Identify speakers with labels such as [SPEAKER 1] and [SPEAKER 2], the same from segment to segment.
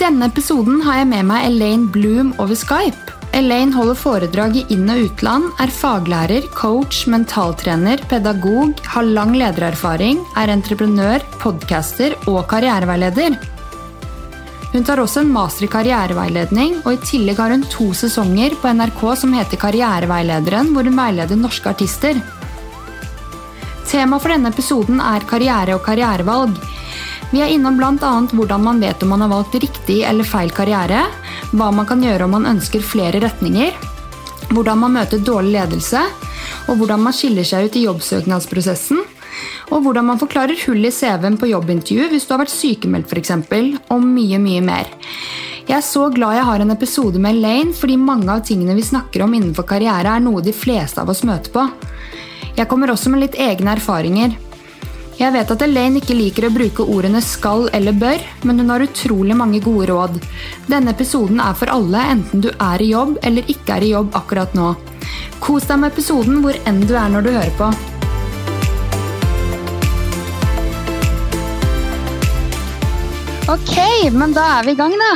[SPEAKER 1] denne episoden har jeg med meg Elaine Bloom over Skype. Elaine holder foredrag i inn- og utland, er faglærer, coach, mentaltrener, pedagog, har lang ledererfaring, er entreprenør, podcaster og karriereveileder. Hun tar også en master i karriereveiledning, og i tillegg har hun to sesonger på NRK som heter Karriereveilederen, hvor hun veileder norske artister. Tema for denne episoden er karriere og karrierevalg. Vi er innom bl.a. hvordan man vet om man har valgt riktig eller feil karriere, hva man kan gjøre om man ønsker flere retninger, hvordan man møter dårlig ledelse, og hvordan man skiller seg ut i jobbsøknadsprosessen, og hvordan man forklarer hull i CV-en på jobbintervju hvis du har vært sykemeldt f.eks., og mye, mye mer. Jeg er så glad jeg har en episode med Elaine, fordi mange av tingene vi snakker om innenfor karriere, er noe de fleste av oss møter på. Jeg kommer også med litt egne erfaringer. Jeg vet at Elaine ikke liker å bruke ordene skal eller bør, men hun har utrolig mange gode råd. Denne episoden er for alle, enten du er i jobb eller ikke er i jobb akkurat nå. Kos deg med episoden hvor enn du er når du hører på. Ok, men da er vi i gang, da.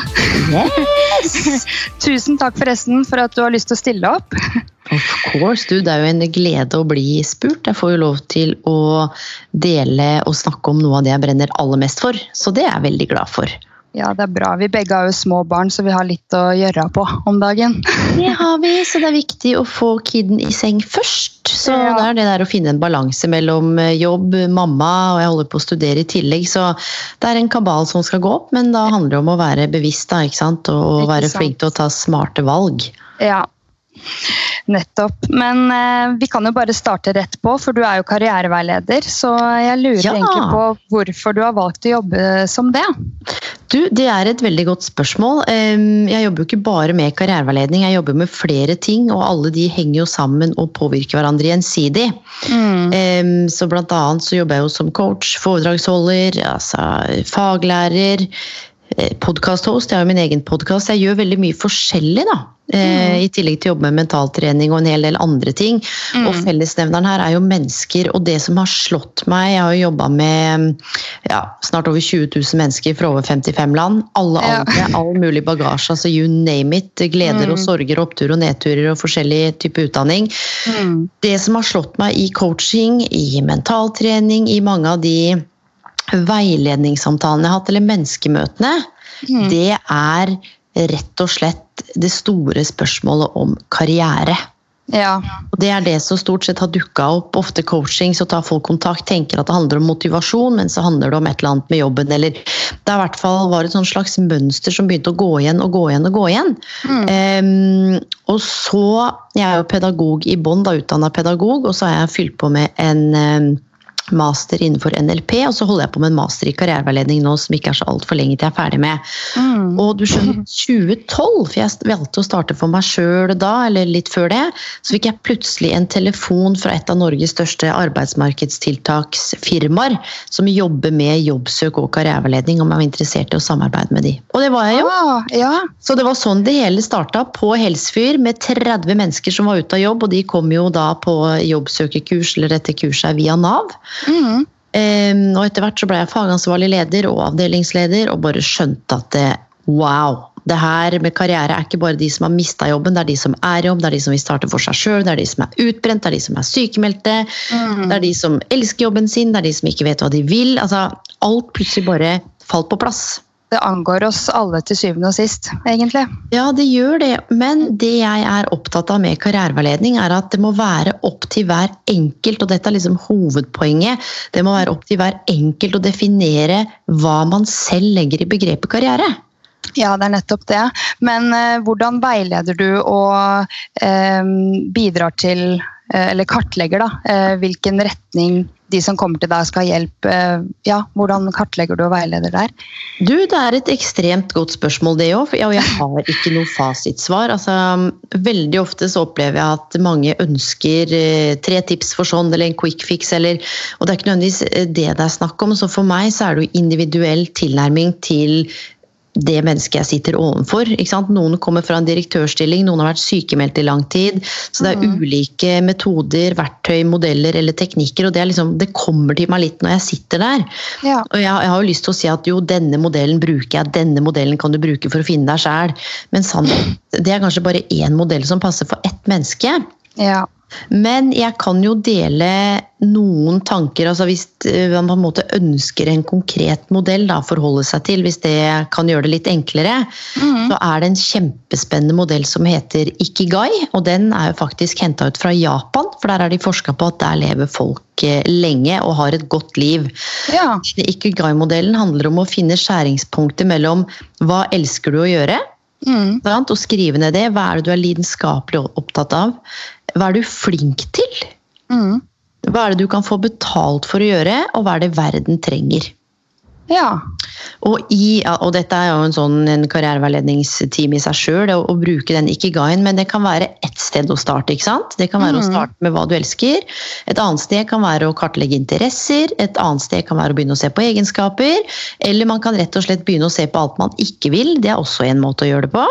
[SPEAKER 2] Yes!
[SPEAKER 1] Tusen takk forresten for at du har lyst til å stille opp.
[SPEAKER 2] Of course, du. Det er jo en glede å bli spurt. Jeg får jo lov til å dele og snakke om noe av det jeg brenner aller mest for. Så det er jeg veldig glad for.
[SPEAKER 1] Ja, det er bra. Vi begge har jo små barn, så vi har litt å gjøre på om dagen.
[SPEAKER 2] Det har vi, så det er viktig å få kiden i seng først. Så
[SPEAKER 1] Ja.
[SPEAKER 2] det er det der å finne en balanse mellom eh, jobb, mamma, og jeg holder på å studere i tillegg. Så det er en kabal som skal gå opp, men da handler det om å være bevisst da, ikke sant? og
[SPEAKER 1] Ikke
[SPEAKER 2] være
[SPEAKER 1] sant.
[SPEAKER 2] flink til å ta smarte valg.
[SPEAKER 1] Ja, nettopp. Men eh, vi kan jo bare starte rett på, for du er jo karriereveileder. Så jeg lurer
[SPEAKER 2] Ja.
[SPEAKER 1] egentlig på hvorfor du har valgt å jobbe som det.
[SPEAKER 2] Du, Det er et veldig godt spørsmål. Jeg jobber jo ikke bare med karriereveiledning, jeg jobber med flere ting, og alle de henger jo sammen og påvirker hverandre gjensidig. Mm. Så blant annet så jobber jeg jo som coach, foredragsholder, altså faglærer, podkasthost. Jeg har jo min egen podkast. Jeg gjør veldig mye forskjellig, da. Mm. I tillegg til å jobbe med mentaltrening og en hel del andre ting.
[SPEAKER 1] Mm.
[SPEAKER 2] Og fellesnevneren her er jo mennesker, og det som har slått meg Jeg har jo jobba med ja, snart over 20 000 mennesker fra over 55 land. Alle
[SPEAKER 1] Ja.
[SPEAKER 2] aldre, all mulig bagasje, altså you name it. Gleder og sorger, oppturer og nedturer og forskjellig type utdanning.
[SPEAKER 1] Mm.
[SPEAKER 2] Det som har slått meg i coaching, i mentaltrening, i mange av de veiledningssamtalene jeg har hatt, eller menneskemøtene,
[SPEAKER 1] Mm.
[SPEAKER 2] det er rett og slett det store spørsmålet om karriere.
[SPEAKER 1] Ja.
[SPEAKER 2] Og Det er det som stort sett har dukka opp. Ofte coaching, så tar folk kontakt, tenker at det handler om motivasjon, men så handler det om et eller annet med jobben. Eller det er i hvert fall var et slags mønster som begynte å gå igjen og gå igjen og gå igjen. Em, og så Jeg er jo pedagog i bånn, utdanna pedagog, og så har jeg fylt på med en em, master innenfor NLP, og så holder jeg på med en master i karriereveiledning nå som ikke er så altfor lenge til jeg er ferdig med.
[SPEAKER 1] Mm.
[SPEAKER 2] Og du skjønner, 2012, for jeg valgte å starte for meg sjøl da, eller litt før det, så fikk jeg plutselig en telefon fra et av Norges største arbeidsmarkedstiltaksfirmaer som jobber med jobbsøk og karriereveiledning, om jeg var interessert i å samarbeide med de. Og det var jeg jo.
[SPEAKER 1] Ah, ja.
[SPEAKER 2] Så det var sånn det hele starta, på Helsfyr med 30 mennesker som var ute av jobb, og de kom jo da på jobbsøkerkurs eller dette kurset via Nav.
[SPEAKER 1] Mm.
[SPEAKER 2] Um, og etter hvert så ble jeg fagansvarlig leder og avdelingsleder, og bare skjønte at det, wow, det her med karriere er ikke bare de som har mista jobben, det er de som er i jobb, det er de som vil starte for seg sjøl, det er de som er utbrent, det er de som er sykemeldte,
[SPEAKER 1] Mm.
[SPEAKER 2] det er de som elsker jobben sin, det er de som ikke vet hva de vil. Altså, alt plutselig bare falt på plass.
[SPEAKER 1] Det angår oss alle til syvende og sist, egentlig.
[SPEAKER 2] Ja, det gjør det, men det jeg er opptatt av med karriereveiledning, er at det må være opp til hver enkelt, og dette er liksom hovedpoenget, det må være opp til hver enkelt å definere hva man selv legger i begrepet karriere.
[SPEAKER 1] Ja, det er nettopp det. Men eh, hvordan veileder du og eh, bidrar til, eh, eller kartlegger, da, eh, hvilken retning de som kommer til deg skal ha hjelp? Eh, ja, hvordan kartlegger du og veileder der?
[SPEAKER 2] Du, det er et ekstremt godt spørsmål det òg, og jeg har ikke noe fasitsvar. Altså, veldig ofte så opplever jeg at mange ønsker eh, tre tips for sånn, eller en quick fix, eller Og det er ikke nødvendigvis det det er snakk om, så for meg så er det jo individuell tilnærming til det mennesket jeg sitter overfor. Noen kommer fra en direktørstilling, noen har vært sykemeldt i lang tid. Så det er mm. ulike metoder, verktøy, modeller eller teknikker. Og det, liksom, det, kommer til meg litt når jeg sitter der. Ja. Og jeg, jeg, har jo lyst til å si at jo, denne modellen bruker jeg, denne modellen kan du bruke for å finne deg sjæl. Men sannhet, det er kanskje bare én modell som passer for ett menneske.
[SPEAKER 1] Ja.
[SPEAKER 2] Men jeg kan jo dele noen tanker. altså Hvis eh, man på en måte ønsker en konkret modell å forholde seg til, hvis det kan gjøre det litt enklere, mm. så er det en kjempespennende modell som heter Ikigai. Og den er jo faktisk henta ut fra Japan, for der har de forska på at der lever folk eh, lenge og har et godt liv.
[SPEAKER 1] Ja.
[SPEAKER 2] Ikigai-modellen handler om å finne skjæringspunktet mellom hva elsker du å gjøre, Mm. Og skrive ned det. Hva er det du er lidenskapelig opptatt av? Hva er du flink til? Mm. Hva er det du kan få betalt for å gjøre, og hva er det verden trenger?
[SPEAKER 1] Ja.
[SPEAKER 2] Og, i, og, dette er jo en sånn en karriereveiledningsteam i seg sjøl, å, bruke den ikigaien, men det kan være ett sted å starte. ikke sant? Det kan være mm. å starte med hva du elsker. Et annet sted kan være å kartlegge interesser. Et annet sted kan være å begynne å se på egenskaper. Eller man kan rett og slett begynne å se på alt man ikke vil. Det er også en måte å gjøre det på.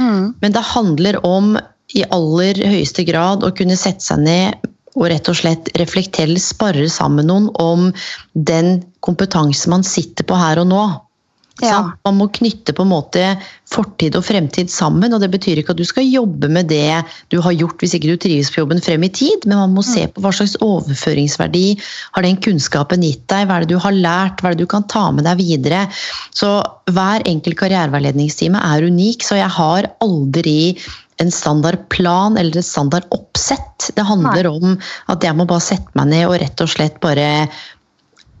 [SPEAKER 2] Mm. Men det handler om i aller høyeste grad å kunne sette seg ned og rett og slett reflektere spare sammen noen om den kompetanse man sitter på her og nå. Ja. Man må knytte på en måte fortid og fremtid sammen. og Det betyr ikke at du skal jobbe med det du har gjort hvis ikke du trives på jobben frem i tid, men man må se mm. på hva slags overføringsverdi har den kunnskapen gitt deg. Hva er det du har lært, hva er det du kan ta med deg videre. Så Hver enkelt karriereveiledningstime er unik, så jeg har aldri en standardplan eller et standard oppsett. Det handler om at jeg må bare sette meg ned og rett og slett bare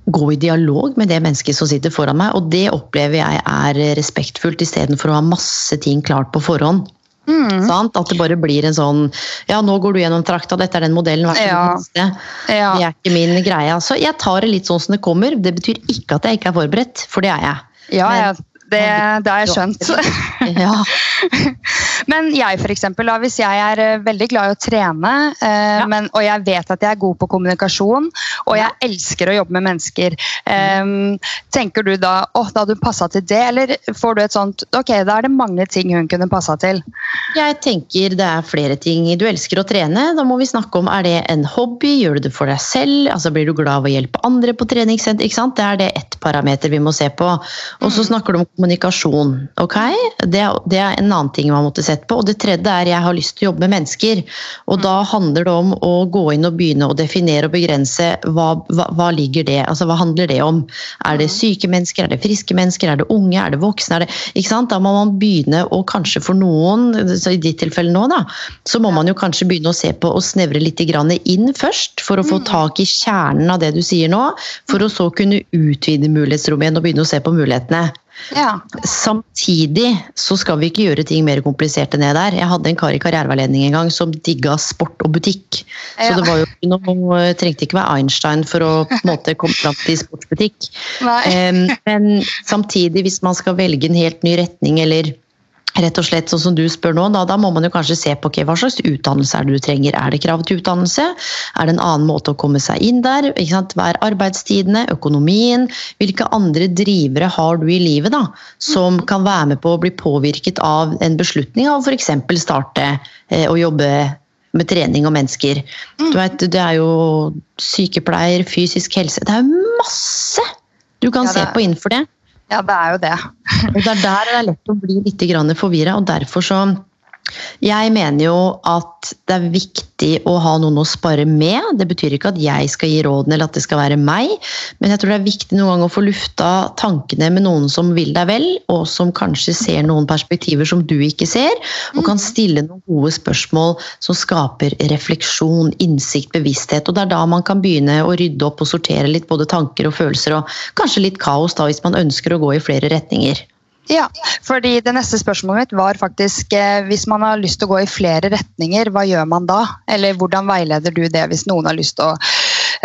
[SPEAKER 2] gå i dialog med det mennesket som sitter foran meg. Og det opplever jeg er respektfullt, istedenfor å ha masse ting klart på forhånd. Mm. At det bare blir en sånn Ja, nå går du gjennom trakta, dette er den modellen, vær så. Ja. Ja. Det er ikke min greie. Altså, jeg tar det litt sånn som det kommer. Det betyr ikke at jeg ikke er forberedt, for det er jeg.
[SPEAKER 1] Ja, Men, det, det har jeg skjønt. Ja. Men jeg for eksempel, da, hvis jeg er eh, veldig glad i å trene, eh, ja. men, og jeg vet at jeg er god på kommunikasjon, og jeg elsker å jobbe med mennesker, eh, tenker du da åh, da hadde hun passa til det, eller får du et sånt ok, da er det mange ting hun kunne passa til?
[SPEAKER 2] Jeg tenker det er flere ting. Du elsker å trene, da må vi snakke om er det en hobby, gjør du det for deg selv, altså blir du glad av å hjelpe andre på treningssenter? ikke sant? Det er det ett parameter vi må se på. Og så mm. snakker du om kommunikasjon. ok? Det, det er en annen ting man måtte sett på. Og det tredje er jeg har lyst til å jobbe med mennesker. Og da handler det om å gå inn og begynne å definere og begrense hva, hva, hva ligger det Altså hva handler det om? Er det syke mennesker, er det friske mennesker, er det unge, er det voksne? Er det, ikke sant? Da må man begynne å kanskje for noen, så i ditt tilfelle nå, da, så må man jo kanskje begynne å se på og snevre litt inn først, for å få mm. tak i kjernen av det du sier nå, for å så kunne utvide mulighetsrommet igjen og begynne å se på mulighetene.
[SPEAKER 1] Ja.
[SPEAKER 2] Samtidig så skal vi ikke gjøre ting mer komplisert enn det der. Jeg hadde en kar i karriereveiledning en gang som digga sport og butikk. Ja. Så det var jo noe, trengte ikke være Einstein for å på en måte komme fram til sportsbutikk. Um, men samtidig, hvis man skal velge en helt ny retning eller rett og slett sånn som du spør nå, da, da må man jo kanskje se på okay, hva slags utdannelse er det du trenger. Er det krav til utdannelse? Er det en annen måte å komme seg inn der? Hva er arbeidstidene? Økonomien? Hvilke andre drivere har du i livet da, som kan være med på å bli påvirket av en beslutning av f.eks. starte eh, å jobbe med trening og mennesker. Mm. Du vet, det er jo sykepleier, fysisk helse Det er jo masse du kan ja, se på innenfor det.
[SPEAKER 1] Ja, det er jo det.
[SPEAKER 2] og det er der det er lett å bli litt forvirra, og derfor så jeg mener jo at det er viktig å ha noen å spare med. Det betyr ikke at jeg skal gi rådene eller at det skal være meg, men jeg tror det er viktig noen gang å få lufta tankene med noen som vil deg vel, og som kanskje ser noen perspektiver som du ikke ser, og kan stille noen gode spørsmål som skaper refleksjon, innsikt, bevissthet. Og det er da man kan begynne å rydde opp og sortere litt både tanker og følelser, og kanskje litt kaos da hvis man ønsker å gå i flere retninger.
[SPEAKER 1] Ja, fordi det neste spørsmålet mitt var faktisk eh, hvis man har lyst til å gå i flere retninger, hva gjør man da? Eller hvordan veileder du det hvis noen har lyst til å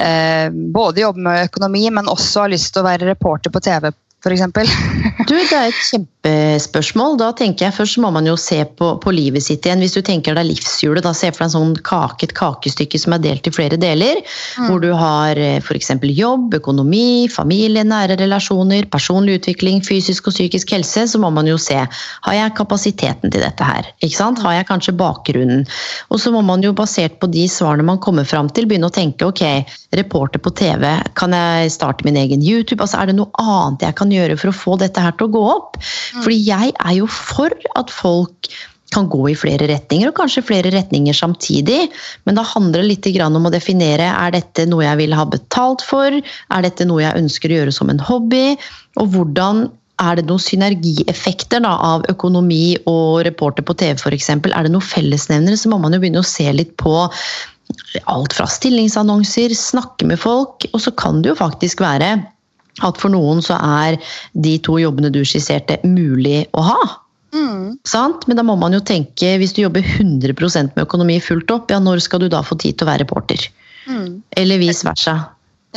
[SPEAKER 1] eh, både jobbe med økonomi, men også har lyst til å være reporter på TV
[SPEAKER 3] f.eks.?
[SPEAKER 2] du, det er et kjempespørsmål. Da tenker jeg Først må man jo se på, på livet sitt igjen. Hvis du tenker deg livshjulet, da se for deg en sånn kake, et kakestykke som er delt i flere deler. Mm. Hvor du har eh, f.eks. jobb, økonomi, familie, nære relasjoner, personlig utvikling, fysisk og psykisk helse. Så må man jo se har jeg kapasiteten til dette her. ikke sant? Har jeg kanskje bakgrunnen? Og så må man jo basert på de svarene man kommer fram til, begynne å tenke ok, reporter på TV, kan jeg starte min egen YouTube? Altså, Er det noe annet jeg kan gjøre for å få dette her til å gå opp? Mm. Fordi jeg er jo for at folk kan gå i flere retninger, og kanskje flere retninger samtidig. Men da handler det litt om å definere er dette noe jeg vil ha betalt for, er dette noe jeg ønsker å gjøre som en hobby, og hvordan er det noen synergieffekter da, av økonomi og reporter på TV f.eks.? Er det noen fellesnevnere, så må man jo begynne å se litt på alt fra stillingsannonser, snakke med folk, og så kan det jo faktisk være at for noen så er de to jobbene du skisserte, mulig å ha. Mm. Men da må man jo tenke, hvis du jobber 100% med økonomi fullt opp, ja når skal du da få tid til å være reporter? Mm. Eller vice versa.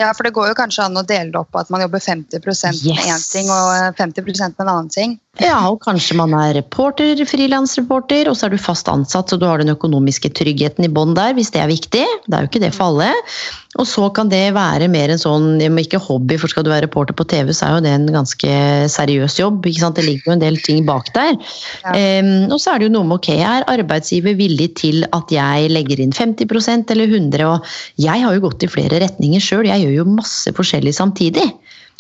[SPEAKER 3] Ja, for det går jo kanskje an å dele det opp at man jobber 50 yes. med én ting og 50% med en annen ting.
[SPEAKER 2] Ja, og kanskje man er reporter, frilansreporter, og så er du fast ansatt, så du har den økonomiske tryggheten i bånn der, hvis det er viktig. Det er jo ikke det for alle. Og så kan det være mer en sånn, ikke hobby, for skal du være reporter på TV, så er jo det en ganske seriøs jobb. ikke sant? Det ligger jo en del ting bak der. Ja. Um, og så er det jo noe med ok, er arbeidsgiver villig til at jeg legger inn 50% eller 100 og jeg har jo gått i flere retninger sjøl, jeg gjør jo masse forskjellig samtidig.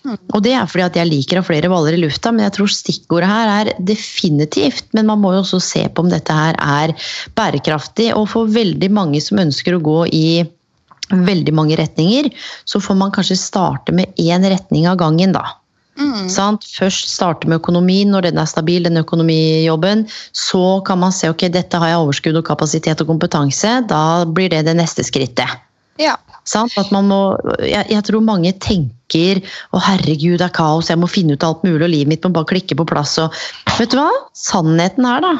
[SPEAKER 2] Og det er fordi at jeg liker å ha flere baller i lufta, men jeg tror stikkordet her er definitivt. Men man må jo også se på om dette her er bærekraftig. Og for veldig mange som ønsker å gå i veldig mange retninger, så får man kanskje starte med én retning av gangen, da. Mm. Først starte med økonomien når den er stabil, den økonomijobben. Så kan man se ok, dette har jeg overskudd og kapasitet og kompetanse. Da blir det det neste skrittet.
[SPEAKER 3] Ja.
[SPEAKER 2] At man må, jeg, jeg, tror mange tenker å herregud, det er kaos, jeg må finne ut alt mulig, og livet mitt må bare klikke på plass. Og, vet du hva? Sannheten er da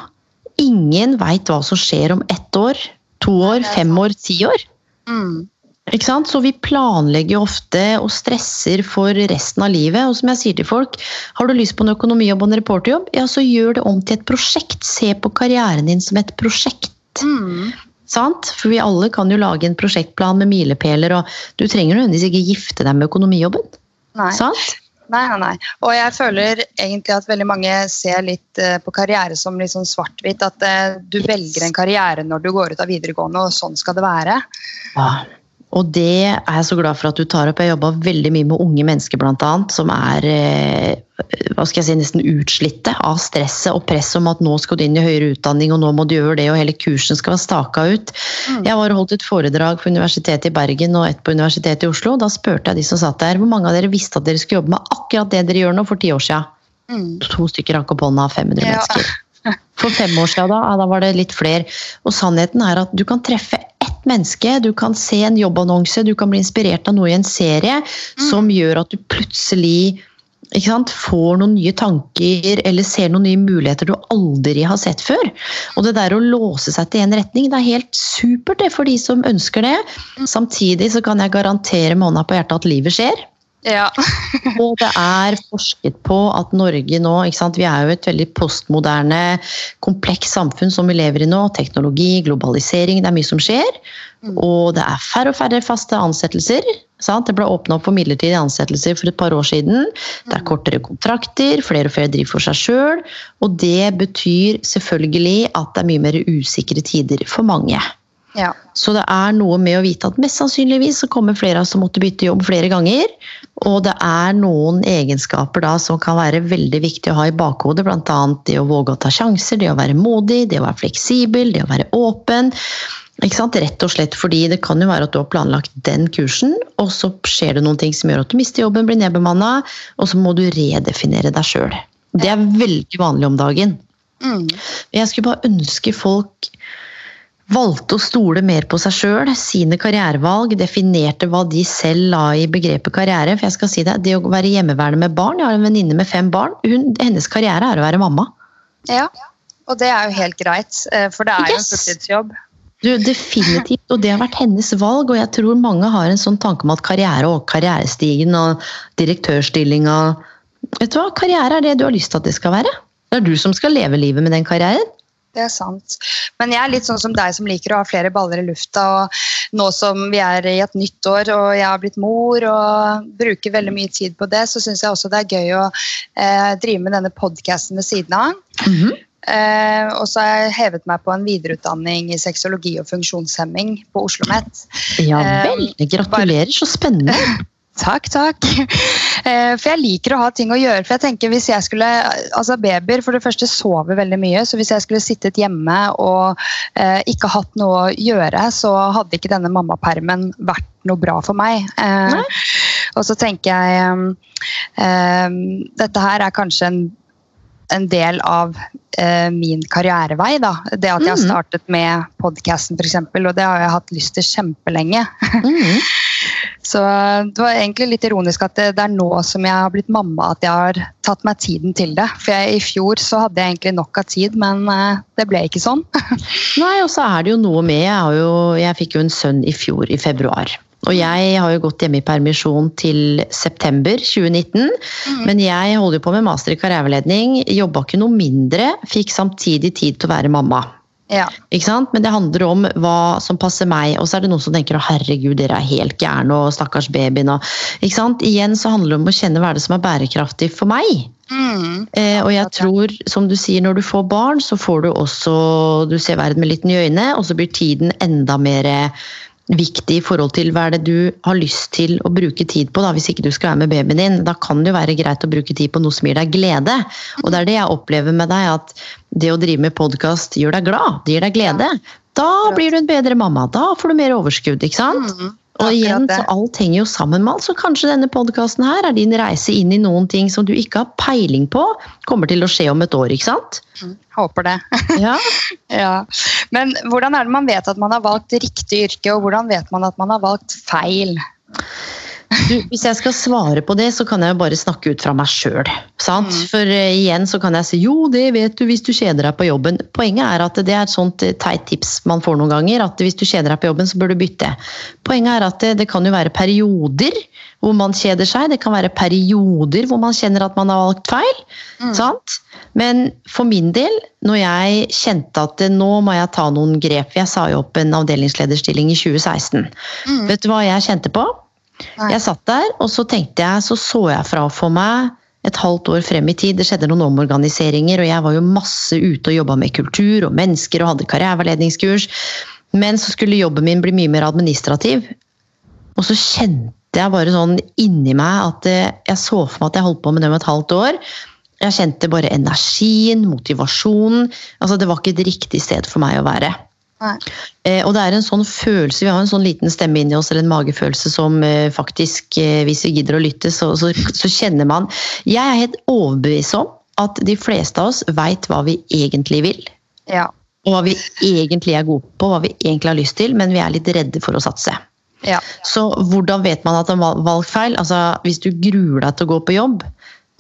[SPEAKER 2] Ingen veit hva som skjer om ett år, to år, fem år, ti år. Mm. Ikke sant? Så vi planlegger ofte og stresser for resten av livet. Og som jeg sier til folk, har du lyst på en økonomijobb og en reporterjobb, ja, så gjør det om til et prosjekt. Se på karrieren din som et prosjekt. Mm. Sant? For vi alle kan jo lage en prosjektplan med milepæler, og du trenger nødvendigvis ikke gifte deg med økonomijobben.
[SPEAKER 3] Nei.
[SPEAKER 2] Sant?
[SPEAKER 3] Nei, nei, nei. Og jeg føler egentlig at veldig mange ser litt uh, på karriere som litt sånn svart-hvitt. At du du velger en karriere når du går ut av videregående, og sånn skal det være.
[SPEAKER 2] Ja. Og det er jeg så glad for at du tar opp. Jeg jobba veldig mye med unge mennesker blant annet, som er eh, hva skal jeg si, nesten utslitte av stresset og presset om at nå skal du inn i høyere utdanning og nå må du gjøre det, og hele kursen skal være staka ut. Mm. Jeg var og holdt et foredrag på Universitetet i Bergen og et på Universitetet i Oslo. Da spurte jeg de som satt der, hvor mange av dere visste at dere skulle jobbe med akkurat det dere gjør nå for ti år siden? Mm. To stykker rakk opp hånda 500 ja. mennesker. For fem år siden da, da var det litt flere. Og sannheten er at du kan treffe menneske. Du kan se en jobbannonse, du kan bli inspirert av noe i en serie mm. som gjør at du plutselig får noen nye tanker eller ser noen nye muligheter du aldri har sett før. Og det der å låse seg til én retning, det er helt supert det for de som ønsker det. Samtidig så kan jeg garantere med hånda på hjertet at livet skjer.
[SPEAKER 3] Ja.
[SPEAKER 2] og det er forsket på at Norge nå Vi er jo et veldig postmoderne, kompleks samfunn som vi lever i nå. Teknologi, globalisering, det er mye som skjer. Mm. Og det er færre og færre faste ansettelser. Sant? Det ble åpna opp for midlertidige ansettelser for et par år siden. Det er mm. kortere kontrakter, flere og flere driver for seg sjøl. Og det betyr selvfølgelig at det er mye mer usikre tider for mange.
[SPEAKER 3] Ja.
[SPEAKER 2] Så det er noe med å vite at mest sannsynligvis så kommer flere av oss som måtte bytte jobb flere ganger. Og det er noen egenskaper da som kan være veldig viktig å ha i bakhodet. Bl.a. det å våge å ta sjanser, det å være modig, det å være fleksibel, det å være åpen. Rett og slett fordi det kan jo være at du har planlagt den kursen, og så skjer det noen ting som gjør at du mister jobben, blir nedbemanna, og så må du redefinere deg sjøl. Det er veldig vanlig om dagen. Mm. Jeg skulle bare ønske folk valgte å stole mer på seg sjøl, sine karrierevalg, definerte hva de selv la i begrepet karriere. For jeg skal si det, det å være hjemmeværende med barn Jeg har en venninne med fem barn. Hun, hennes karriere er å være mamma.
[SPEAKER 3] Ja, og det er jo helt greit, eh, for det er jo en fulltidsjobb.
[SPEAKER 2] Du, definitivt, og det har vært hennes valg. Og jeg tror mange har en sånn tanke om at karriere og karrierestigen og direktørstillinga vet du hva, karriere er det du har lyst til at det skal være. Det er du som skal leve livet med den karrieren.
[SPEAKER 3] Det er sant. Men jeg er litt sånn som deg som liker å ha flere baller i lufta. og Nå som vi er i et nytt år og jeg har blitt mor og bruker veldig mye tid på det, så syns jeg også det er gøy å eh, drive med denne podkasten ved siden av.
[SPEAKER 2] Mm -hmm.
[SPEAKER 3] Eh, og så har jeg hevet meg på en videreutdanning i sexologi og funksjonshemming på Oslo OsloMet.
[SPEAKER 2] Ja vel. Eh, Gratulerer, så spennende.
[SPEAKER 3] Takk, takk. Eh, for jeg liker å ha ting å gjøre. For jeg tenker hvis jeg skulle, altså Babyer for det første sover veldig mye, så hvis jeg skulle sittet hjemme og eh, ikke hatt noe å gjøre, så hadde ikke denne mammapermen vært noe bra for meg. Eh, og så tenker jeg eh, Dette her er kanskje en, en del av eh, min karrierevei. Da. Det at jeg har mm. startet med podkasten f.eks., og det har jeg hatt lyst til kjempelenge. Mm. Så det var egentlig litt ironisk at det, det, er nå som jeg har blitt mamma at jeg har tatt meg tiden til det. For jeg, i fjor så hadde jeg egentlig nok av tid, men eh, det ble ikke sånn.
[SPEAKER 2] Nei, og så er det jo noe med Jeg, jo, jeg fikk jo en sønn i fjor, i februar. Og jeg har jo gått hjemme i permisjon til september 2019. Mm. Men jeg holder jo på med master i karriereveiledning, jobba ikke noe mindre, fikk samtidig tid til å være mamma.
[SPEAKER 3] Ja.
[SPEAKER 2] Ikke sant? Men det handler om hva som passer meg. Og så er det noen som tenker å herregud, dere er helt gærne og stakkars babyen. Og, ikke sant? Igjen så handler det om å kjenne hva er det som er bærekraftig for meg. Mm. Eh, og jeg tror, som du sier, når du får barn, så får du også Du ser verden med litt nye øyne, og så blir tiden enda mer viktig i forhold til hva er det du har lyst til å bruke tid på, da, hvis ikke du skal være med babyen din. Da kan det jo være greit å bruke tid på noe som gir deg glede. Og det er det jeg opplever med deg, at det å drive med podkast gjør deg glad, det gir deg glede. Da blir du en bedre mamma, da får du mer overskudd, ikke sant? Mm. Og igjen, så alt henger jo sammen med alt, så kanskje denne podkasten her er din reise inn i noen ting som du ikke har peiling på, kommer til å skje om et år, ikke sant?
[SPEAKER 3] Mm, håper det.
[SPEAKER 2] Ja.
[SPEAKER 3] ja. Men hvordan er det man vet at man har valgt riktig yrke, og hvordan vet man at man har valgt feil?
[SPEAKER 2] Du, hvis jeg skal svare på det, så kan jeg jo bare snakke ut fra meg sjøl. Mm. For uh, igjen så kan jeg si jo, det vet du hvis du kjeder deg på jobben. Poenget er at det er et sånt uh, teit tips man får noen ganger. At hvis du kjeder deg på jobben, så bør du bytte. Poenget er at det, det kan jo være perioder hvor man kjeder seg. Det kan være perioder hvor man kjenner at man har valgt feil. Mm. Sant? Men for min del, når jeg kjente at nå må jeg ta noen grep Jeg sa jo opp en avdelingslederstilling i 2016. Mm. Vet du hva jeg kjente på? Jeg satt der, og så tenkte jeg, så så jeg fra for meg et halvt år frem i tid. Det skjedde noen omorganiseringer, og jeg var jo masse ute og jobba med kultur og mennesker og hadde karriereveiledningskurs. Men så skulle jobben min bli mye mer administrativ. Og så kjente jeg bare sånn inni meg at jeg så for meg at jeg holdt på med det om et halvt år. Jeg kjente bare energien, motivasjonen. Altså, det var ikke et riktig sted for meg å være. Eh, og det er en sånn følelse, Vi har en sånn liten stemme inni oss, eller en magefølelse som eh, faktisk, eh, hvis vi gidder å lytte, så, så, så, kjenner man Jeg er helt overbevist om at de fleste av oss veit hva vi egentlig vil.
[SPEAKER 3] Ja.
[SPEAKER 2] Og hva vi egentlig er gode på, hva vi egentlig har lyst til, men vi er litt redde for å satse.
[SPEAKER 3] Ja.
[SPEAKER 2] Så hvordan vet man at det er valgfeil? Altså, hvis du gruer deg til å gå på jobb,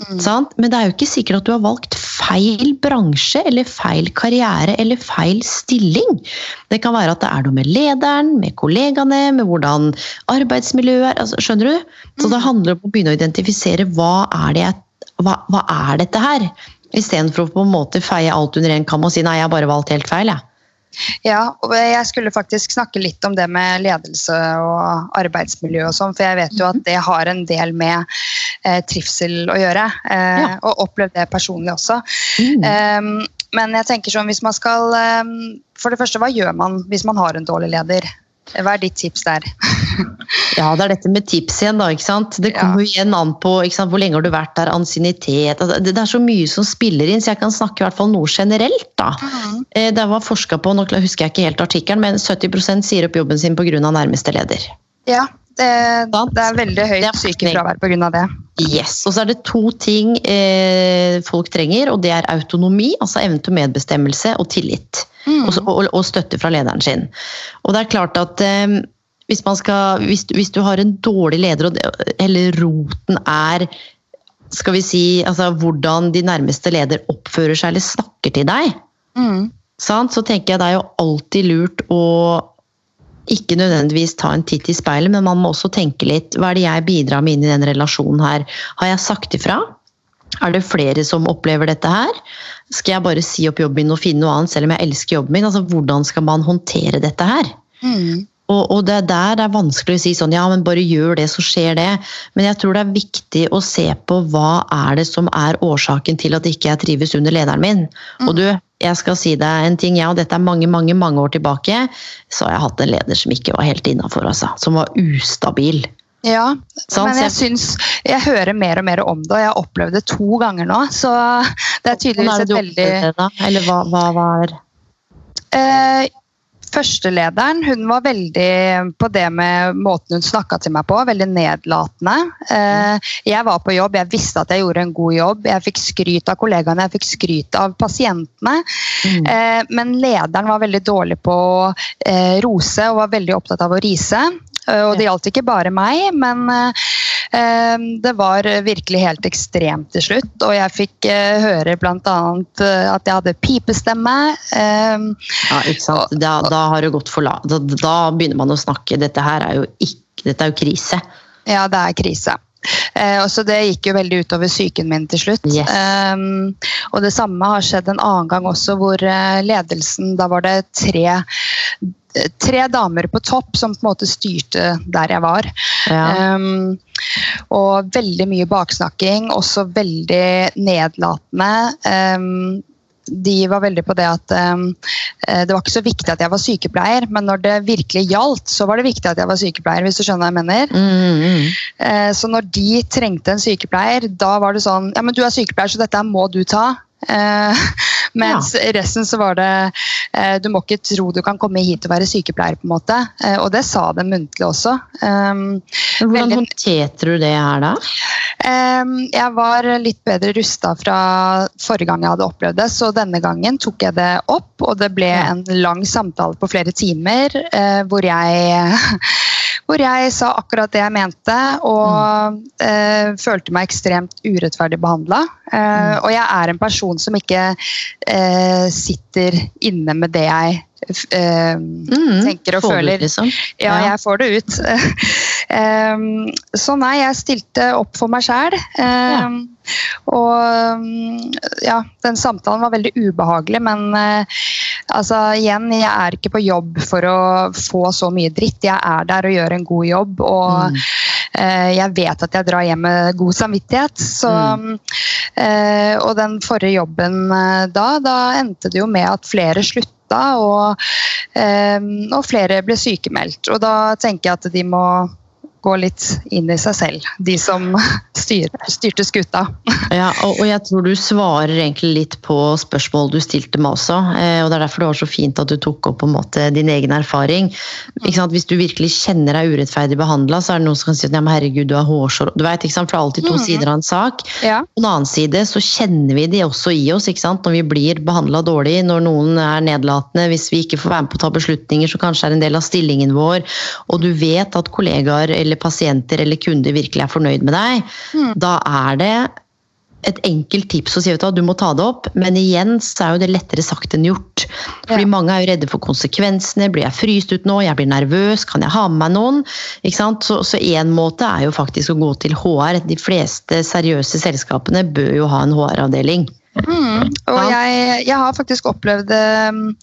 [SPEAKER 2] Mm. Men det er jo ikke sikkert at du har valgt feil bransje eller feil karriere eller feil stilling. Det kan være at det er noe med lederen, med kollegaene, med hvordan arbeidsmiljøet er. Altså, skjønner du? Så det mm. handler om å begynne å identifisere hva er, det, hva, hva er dette her? Istedenfor å på en måte feie alt under en kam og si nei, jeg har bare valgt helt feil. Jeg.
[SPEAKER 3] Ja, og jeg skulle faktisk snakke litt om det med ledelse og arbeidsmiljø og sånn, for jeg vet jo at mhm. det har en del med eh, trivsel å gjøre. Eh, ja. Og opplevd det personlig også. Mm. Um, men jeg tenker sånn, hvis man skal um, For det første, hva gjør man hvis man har en dårlig leder? Hva er ditt tips der?
[SPEAKER 2] ja, det er dette med tips igjen, da. ikke sant? Det kommer jo ja. igjen an på sant, hvor lenge har du vært der, ansiennitet altså, det, det, er så mye som spiller inn, så jeg kan snakke i hvert fall noe generelt. da. Mm. Det var forska på, nå husker jeg ikke helt artikkelen, men 70% sier opp jobben sin pga. nærmeste leder.
[SPEAKER 3] Ja, det, det, er veldig høyt sykefravær pga. det.
[SPEAKER 2] Yes, Og så er det to ting eh, folk trenger, og det er autonomi, altså evne til medbestemmelse, og tillit. Mm. Og, og, og, støtte fra lederen sin. Og det er klart at eh, hvis, skal, hvis, hvis, du har en dårlig leder, eller roten er skal vi si, altså, hvordan de nærmeste leder oppfører seg eller snakker til deg, mm. så tenker jeg det er jo alltid lurt å ikke nødvendigvis ta en titt i speilet, men man må også tenke litt hva er det jeg bidrar med inn i den relasjonen her. Har jeg sagt ifra? Er det flere som opplever dette her? Skal jeg bare si opp jobben min og finne noe annet selv om jeg elsker jobben min? Altså, Hvordan skal man håndtere dette her?
[SPEAKER 3] Mm.
[SPEAKER 2] Og, og det er der er vanskelig å si sånn ja, men bare gjør det, så skjer det. Men jeg tror det er viktig å se på hva er det som er årsaken til at ikke jeg trives under lederen min. Og du, jeg skal si deg en ting, ja, og dette er mange mange, mange år tilbake, så har jeg hatt en leder som ikke var helt innafor, altså. Som var ustabil.
[SPEAKER 3] Ja, men jeg syns Jeg hører mer og mer om det, og jeg har opplevd det to ganger nå. Så det er tydeligvis
[SPEAKER 2] det
[SPEAKER 3] et veldig?
[SPEAKER 2] Eller hva, hva, var
[SPEAKER 3] Eh, Førstelederen hun var veldig på det med måten hun snakka til meg på, veldig nedlatende. Eh, jeg var på jobb, jeg visste at jeg gjorde en god jobb. Jeg fikk skryt av kollegaene, jeg fikk skryt av pasientene.
[SPEAKER 2] Mm.
[SPEAKER 3] Eh, men lederen var veldig dårlig på å eh, rose og var veldig opptatt av å rise. Og det gjaldt ikke bare meg, men det var virkelig helt ekstremt til slutt. Og jeg fikk eh, høre bl.a. at jeg hadde pipestemme. eh,
[SPEAKER 2] Ja, ikke sant. Da, da har det gått for la... Da, da begynner man å snakke. Dette her er jo ikke Dette er jo krise.
[SPEAKER 3] Ja, det er krise. Eh, så Det gikk jo veldig utover psyken min til slutt.
[SPEAKER 2] Yes.
[SPEAKER 3] Um, og Det samme har skjedd en annen gang også, hvor eh, ledelsen Da var det tre, tre damer på topp som på en måte styrte der jeg var.
[SPEAKER 2] Ja.
[SPEAKER 3] Um, og veldig mye baksnakking, også veldig nedlatende. Um, de var veldig på det at um, det var ikke så viktig at jeg var sykepleier, men når det virkelig gjaldt, så var det viktig at jeg var sykepleier. hvis du skjønner hva jeg mener.
[SPEAKER 2] Mm, mm.
[SPEAKER 3] Uh, Så når de trengte en sykepleier, da var det sånn Ja, men du er sykepleier, så dette må du ta. Eh, Mens resten så var det eh, Du må ikke tro du kan komme hit og være sykepleier, på en måte. Eh, Og det sa de muntlig også. Um,
[SPEAKER 2] Hvordan
[SPEAKER 3] Veldig-
[SPEAKER 2] håndterte du det her, da?
[SPEAKER 3] Em, Jeg var litt bedre rusta fra forrige gang jeg hadde opplevd det, så denne gangen tok jeg det opp, og det ble
[SPEAKER 2] Ja.
[SPEAKER 3] en lang samtale på flere timer eh, hvor jeg hvor jeg sa akkurat det jeg mente, og eh, følte meg ekstremt urettferdig behandla. Eh, Og jeg er en person som ikke eh, sitter inne med det jeg eh,
[SPEAKER 2] Mm,
[SPEAKER 3] tenker og
[SPEAKER 2] får
[SPEAKER 3] føler.
[SPEAKER 2] det, Liksom.
[SPEAKER 3] Ja,
[SPEAKER 2] Ja.
[SPEAKER 3] jeg får det ut. Em, så nei, jeg stilte opp for meg sjæl. Og mm, ja, den samtalen var veldig ubehagelig, men eh, altså igjen, jeg er ikke på jobb for å få så mye dritt. Jeg er der og gjør en god jobb, og
[SPEAKER 2] Mm.
[SPEAKER 3] eh, jeg vet at jeg drar hjem med god samvittighet. Så, eh, og den forrige jobben da, da endte det jo med at flere slutta, og, eh, og flere ble sykemeldt. Og da tenker jeg at de må gå litt inn i seg selv, de som styr, styrte skuta.
[SPEAKER 2] Ja, og, og jeg tror du svarer egentlig litt på spørsmål du stilte meg også. Eh, og Det er derfor det var så fint at du tok opp på en måte din egen erfaring. Sant? Hvis du virkelig kjenner deg urettferdig behandla, så er det noen som kan si at ja, men herregud, du er hårsår Du vet, ikke sant? For det er alltid to
[SPEAKER 3] mm.
[SPEAKER 2] sider av en sak.
[SPEAKER 3] Ja.
[SPEAKER 2] På den annen side så kjenner vi de også i oss ikke sant? når vi blir behandla dårlig, når noen er nedlatende, hvis vi ikke får være med på å ta beslutninger som kanskje er en del av stillingen vår, og du vet at kollegaer eller pasienter eller kunder virkelig er fornøyd med deg,
[SPEAKER 3] Mm.
[SPEAKER 2] da er det et enkelt tips å si at du, må ta det opp, men igjen så er jo det lettere sagt enn gjort. Fordi
[SPEAKER 3] Ja.
[SPEAKER 2] mange er jo redde for konsekvensene. Blir jeg fryst ut nå? Jeg blir nervøs. Kan jeg ha med meg noen? Så, én en måte er jo faktisk å gå til HR. De fleste seriøse selskapene bør jo ha en HR-avdeling.
[SPEAKER 3] Mm. Og jeg, jeg har faktisk opplevd det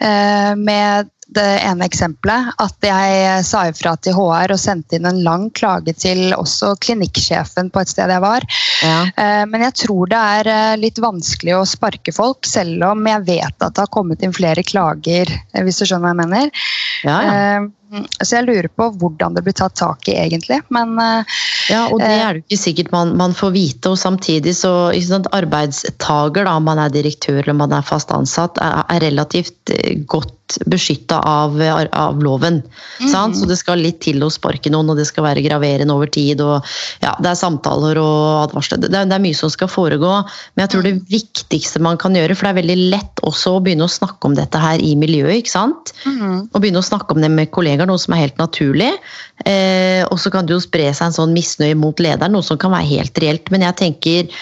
[SPEAKER 3] eh, med det ene eksempelet at jeg sa ifra til HR og sendte inn en lang klage til også klinikksjefen på et sted jeg var.
[SPEAKER 2] Ja.
[SPEAKER 3] Eh, Men jeg tror det er eh, litt vanskelig å sparke folk, selv om jeg vet at det har kommet inn flere klager, eh, hvis du skjønner hva jeg mener.
[SPEAKER 2] Ja, ja.
[SPEAKER 3] Eh, Så jeg lurer på hvordan det blir tatt tak i, egentlig. Men eh,
[SPEAKER 2] Ja, og det er det ikke sikkert man, man får vite. Og samtidig så sant, arbeidstaker, da, om man er direktør eller man er fast ansatt, er, er relativt eh, godt beskytta av, av loven. sant? Så det skal litt til å sparke noen, og det skal være graverende over tid. og ja, Det er samtaler og advarsler. Det, det er mye som skal foregå. Men jeg tror det viktigste man kan gjøre, for det er veldig lett også å begynne å snakke om dette her i miljøet. ikke sant?
[SPEAKER 3] Mm.
[SPEAKER 2] og begynne å snakke om det med kollegaer, noe som er helt naturlig. Eh, og så kan det jo spre seg en sånn misnøye mot lederen, noe som kan være helt reelt. Men jeg tenker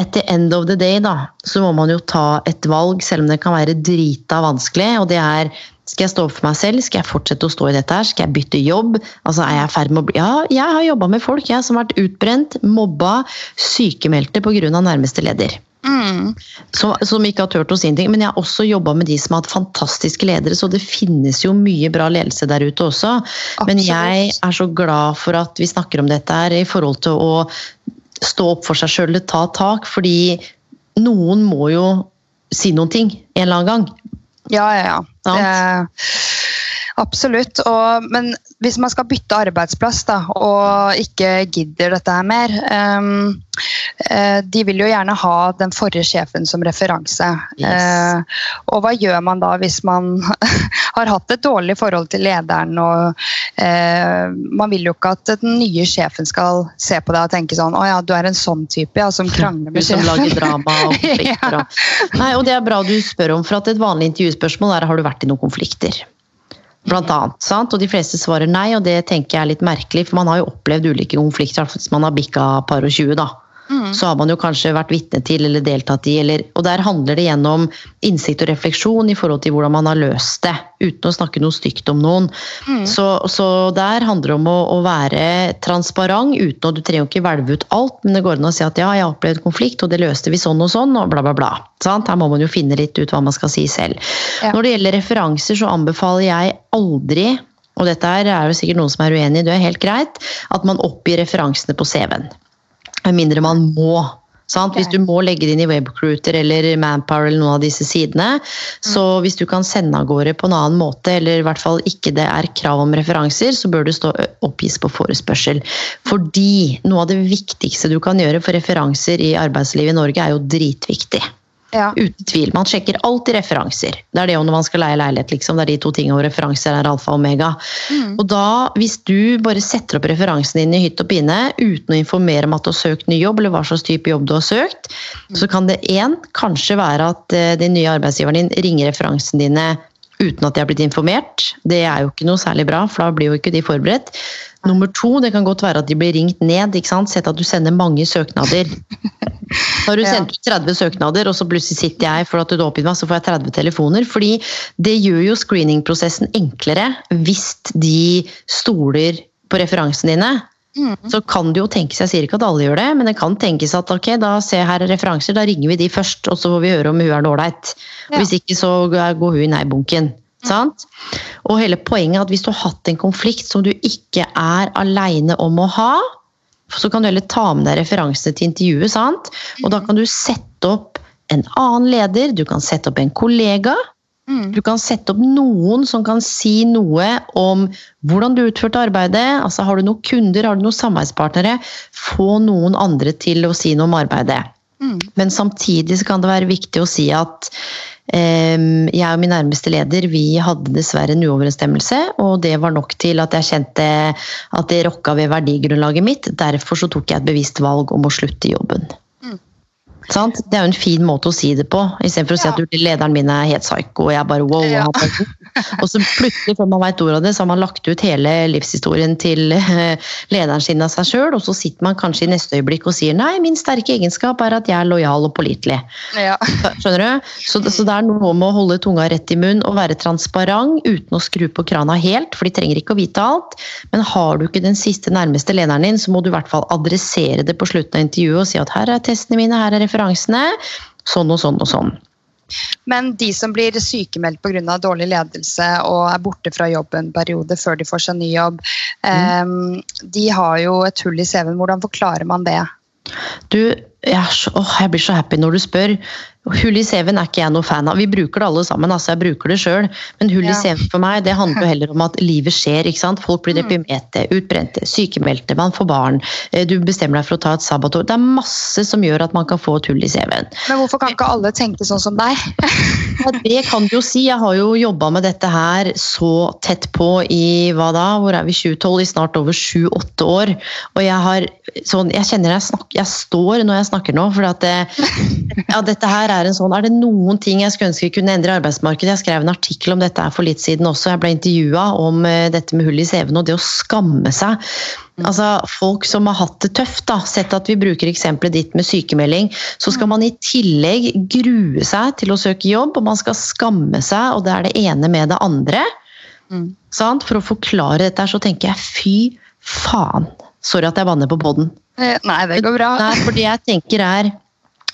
[SPEAKER 2] etter end of the day, da, så må man jo ta et valg, selv om det kan være drita vanskelig. Og det er skal jeg stå opp for meg selv? Skal jeg fortsette å stå i dette her? Skal jeg bytte jobb? Altså, er jeg ferd med å bli Ja, jeg har jobba med folk jeg, som har vært utbrent, mobba, sykemeldte pga. nærmeste leder.
[SPEAKER 3] Mm.
[SPEAKER 2] Som, som, ikke har turt å si ting. Men jeg har også jobba med de som har hatt fantastiske ledere, så det finnes jo mye bra ledelse der ute også. Absolutt. Men jeg er så glad for at vi snakker om dette her i forhold til å stå opp for seg sjøl ta tak, fordi noen må jo si noen ting en eller annen gang.
[SPEAKER 3] Ja, ja, ja. Absolutt. Og, men hvis man skal bytte arbeidsplass da, og ikke gidder dette her mer um, De vil jo gjerne ha den forrige sjefen som referanse. Yes. Uh, og hva gjør man da hvis man har hatt et dårlig forhold til lederen og uh, Man vil jo ikke at den nye sjefen skal se på deg og tenke sånn Å ja, du er en sånn type ja, som krangler med
[SPEAKER 2] sjefen. Som lager drama og konflikter. ja. Nei, og det er bra du spør om, for at et vanlig intervjuspørsmål er har du vært i noen konflikter. Blant annet, sant? Og de fleste svarer nei, og det tenker jeg er litt merkelig. For man har jo opplevd ulike konflikter hvis man har bikka par og tjue. da. Mm. Så har man jo kanskje vært vitne til eller deltatt i. Eller, og der handler det gjennom innsikt og refleksjon i forhold til hvordan man har løst det. Uten å snakke noe stygt om noen. Mm. Så, så, der handler det om å, å, være transparent uten å Du trenger jo ikke hvelve ut alt, men det går an å si at ja, jeg har opplevd konflikt, og det løste vi sånn og sånn, og bla, bla, bla. Sant? Her må man jo finne litt ut hva man skal si selv. Ja. Når det gjelder referanser, så anbefaler jeg aldri og dette er jo sikkert noen som er uenig i, det er helt greit, at man oppgir referansene på CV-en. Med mindre man må. Okay. Hvis du må legge det inn i Webcruiter eller Manpower eller noen av disse sidene, mm. så hvis du kan sende av gårde på en annen måte, eller i hvert fall ikke det er krav om referanser, så bør du stå oppgis på forespørsel. Fordi noe av det viktigste du kan gjøre for referanser i arbeidslivet i Norge, er jo dritviktig. Ja. Uten tvil. Man sjekker alltid referanser. Det er det jo når man skal leie leilighet. Liksom. Det er de to tingene hvor referanser er alfa og omega. Mm. Og da, hvis du bare setter opp referansen din i hytt og pine uten å informere om at du har søkt ny jobb, eller hva slags type jobb du har søkt, mm. så kan det én kanskje være at uh, den nye arbeidsgiveren din ringer referansene dine uten at de har blitt informert. Det er jo ikke noe særlig bra, for da blir jo ikke de forberedt. Nummer to, det kan godt være at de blir ringt ned. ikke sant? Sett at du sender mange søknader. Når har du sendt ut 30 søknader, og så plutselig sitter jeg for at du oppgitt meg, så får jeg 30 telefoner. Fordi det gjør jo screeningprosessen enklere hvis de stoler på referansene dine. Mm. Så kan det jo tenkes, jeg sier ikke at alle gjør det, men det kan tenkes at ok, da ser jeg her referanser, da ringer vi de først, og så får vi høre om hun er ålreit. Ja. Hvis ikke så går hun i nei-bunken. Sant? Og hele poenget er at hvis du har hatt en konflikt som du ikke er aleine om å ha, så kan du heller ta med deg referansene til intervjuet. Sant? Og da kan du sette opp en annen leder, du kan sette opp en kollega. Mm. Du kan sette opp noen som kan si noe om hvordan du utførte arbeidet. altså Har du noen kunder, har du noen samarbeidspartnere? Få noen andre til å si noe om arbeidet. Mm. Men samtidig så kan det være viktig å si at jeg og min nærmeste leder vi hadde dessverre en uoverensstemmelse, og det var nok til at jeg kjente at det rokka ved verdigrunnlaget mitt. Derfor så tok jeg et bevisst valg om å slutte i jobben. Sant? Det er jo en fin måte å si det på, istedenfor å si at lederen min er helt psyko. Og jeg bare wow. Ja. Og så plutselig, før man vet ordet av det, så har man lagt ut hele livshistorien til eh, lederen sin av seg sjøl, og så sitter man kanskje i neste øyeblikk og sier nei, min sterke egenskap er at jeg er lojal og pålitelig. Ja. Skjønner du? Så, så, det er noe med å holde tunga rett i munnen og være transparent uten å skru på krana helt, for de trenger ikke å vite alt. Men har du ikke den siste nærmeste lederen din, så må du i hvert fall adressere det på slutten av intervjuet og si at her er testene mine, her er referansene. Sånn og sånn og sånn.
[SPEAKER 3] Men de som blir sykemeldt pga. dårlig ledelse og er borte fra jobb en periode før de får seg ny jobb, mm. um, de har jo et hull i CV-en. Hvordan forklarer man det?
[SPEAKER 2] Du, jeg, så, åh, jeg blir så happy når du spør. Hull i CV-en er ikke jeg noe fan av. Vi bruker det alle sammen, altså jeg bruker det sjøl. Men hull i CV-en for meg det handler jo heller om at livet skjer. ikke sant? Folk blir mm. deprimerte, utbrente, sykemeldte, man får barn. Eh, du bestemmer deg for å ta et sabbatår. Det er masse som gjør at man kan få et hull i CV-en.
[SPEAKER 3] Men hvorfor kan ikke alle tenke sånn som deg?
[SPEAKER 2] ja, det kan du jo si. Jeg har jo jobba med dette her så tett på i hva da? Hvor er vi? 2012? I snart over sju-åtte år. Og jeg har sånn Jeg kjenner jeg snakker Jeg står når jeg jeg snakker nå. for at det, ja, dette her Er en sånn, er det noen ting jeg skulle ønske vi kunne endre i arbeidsmarkedet? Jeg skrev en artikkel om dette for litt siden også. Jeg ble intervjua om uh, dette med hull i CV-en og det å skamme seg. Altså, Folk som har hatt det tøft, da, sett at vi bruker eksempelet ditt med sykemelding, så skal man i tillegg grue seg til å søke jobb, og man skal skamme seg, og det er det ene med det andre. Mm. For å forklare dette så tenker jeg fy faen. Sorry at jeg banner på poden.
[SPEAKER 3] Eh, nei, det går bra.
[SPEAKER 2] Nei, for det jeg tenker er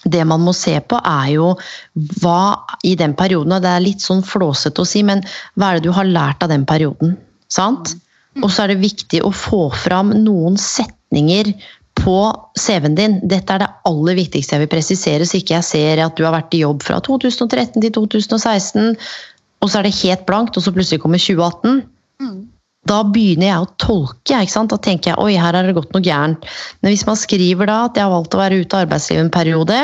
[SPEAKER 2] det man må se på, er jo hva i den perioden Og det er litt sånn flåsete å si, men hva er det du har lært av den perioden? Sant? Mm. Og så er det viktig å få fram noen setninger på CV-en din. Dette er det aller viktigste jeg vil presisere, så ikke jeg ser at du har vært i jobb fra 2013 til 2016, og så er det helt blankt, og så plutselig kommer 2018. Da begynner jeg å tolke. ikke sant? Da tenker jeg oi, her har det gått noe gærent. Men hvis man skriver da at jeg har valgt å være ute av arbeidslivet en periode,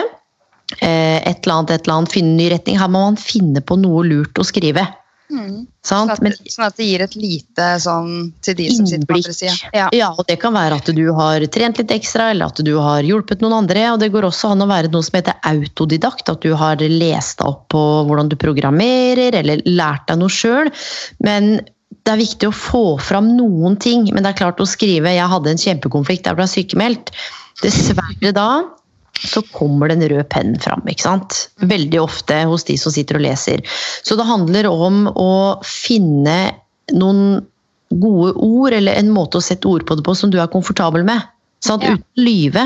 [SPEAKER 2] eh, et eller annet, et eller annet, finne ny retning, her må man finne på noe lurt å skrive.
[SPEAKER 3] Mm. Sånn, at, Men, sånn, at, det gir et lite sånn til de som sitter på andre sida.
[SPEAKER 2] Ja. ja. og det kan være at du har trent litt ekstra, eller at du har hjulpet noen andre. Og det går også an å være noe som heter autodidakt. At du har lest deg opp på hvordan du programmerer, eller lært deg noe sjøl. Men det er viktig å få fram noen ting, men det er klart å skrive 'jeg hadde en kjempekonflikt, jeg ble sykemeldt'. Dessverre da så kommer den røde pennen fram. ikke sant? Veldig ofte hos de som sitter og leser. Så det handler om å finne noen gode ord, eller en måte å sette ord på det på som du er komfortabel med. Sant? Ja. Uten lyve.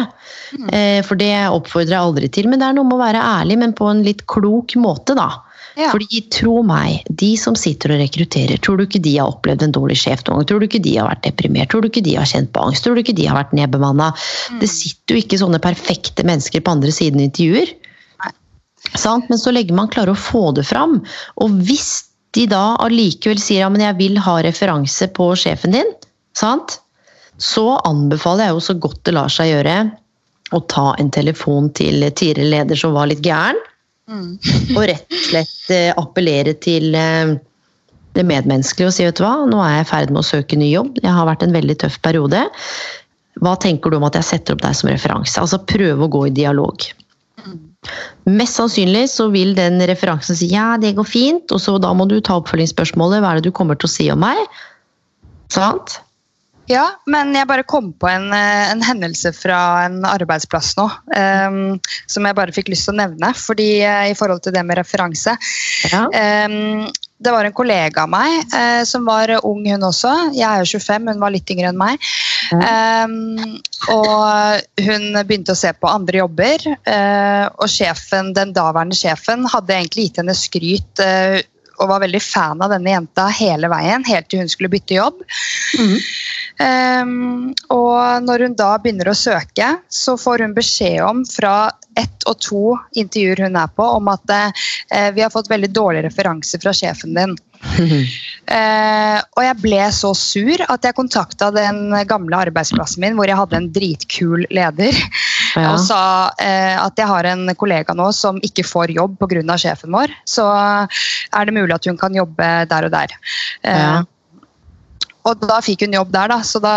[SPEAKER 2] Mm. Eh, for det oppfordrer jeg aldri til. Men det er noe med å være ærlig, men på en litt klok måte, da. Ja. Fordi tro meg, de som sitter og rekrutterer, tror du ikke de har opplevd en dårlig sjef noen gang? Tror du ikke de har vært deprimert? Tror du ikke de har kjent på angst? Tror du ikke de har vært nedbemanna? Mm. Det sitter jo ikke sånne perfekte mennesker på andre siden i intervjuer. Men så legger man klarer å få det fram. Og hvis de da allikevel sier ja, men jeg vil ha referanse på sjefen din, sant? så anbefaler jeg jo så godt det lar seg gjøre å ta en telefon til tidligere leder som var litt gæren Mm. og rett og slett eh, appellere til eh, det medmenneskelige og si vet du hva, nå er jeg i ferd med å søke ny jobb, jeg har vært en veldig tøff periode. Hva tenker du om at jeg setter opp deg som referanse? Altså prøve å gå i dialog. Mm. Mest sannsynlig så vil den referansen si ja, det går fint, og så da må du ta oppfølgingsspørsmålet. Hva er det du kommer til å si om meg? Sant?
[SPEAKER 3] Ja, men jeg bare kom på en, eh, en hendelse fra en arbeidsplass nå. Um, som jeg bare fikk lyst til å nevne. fordi uh, I forhold til det med referanse. Ja. Um, det var en kollega av meg uh, som var ung, hun også. Jeg er jo 25, hun var litt yngre enn meg. Um, og hun begynte å se på andre jobber. Uh, og sjefen, den daværende sjefen hadde egentlig gitt henne skryt og var veldig fan av denne jenta hele veien, helt til hun skulle bytte jobb. Mm. Um, og når hun da begynner å søke, så får hun beskjed om fra ett og to intervjuer hun er på, om at uh, vi har fått veldig dårlig referanse fra sjefen din. uh, og jeg ble så sur at jeg kontakta den gamle arbeidsplassen min hvor jeg hadde en dritkul leder. Ja. Og sa eh, at jeg har en kollega nå som ikke får jobb pga. sjefen vår. Så er det mulig at hun kan jobbe der og der. Ja. Og da fikk hun jobb der, da. Så da,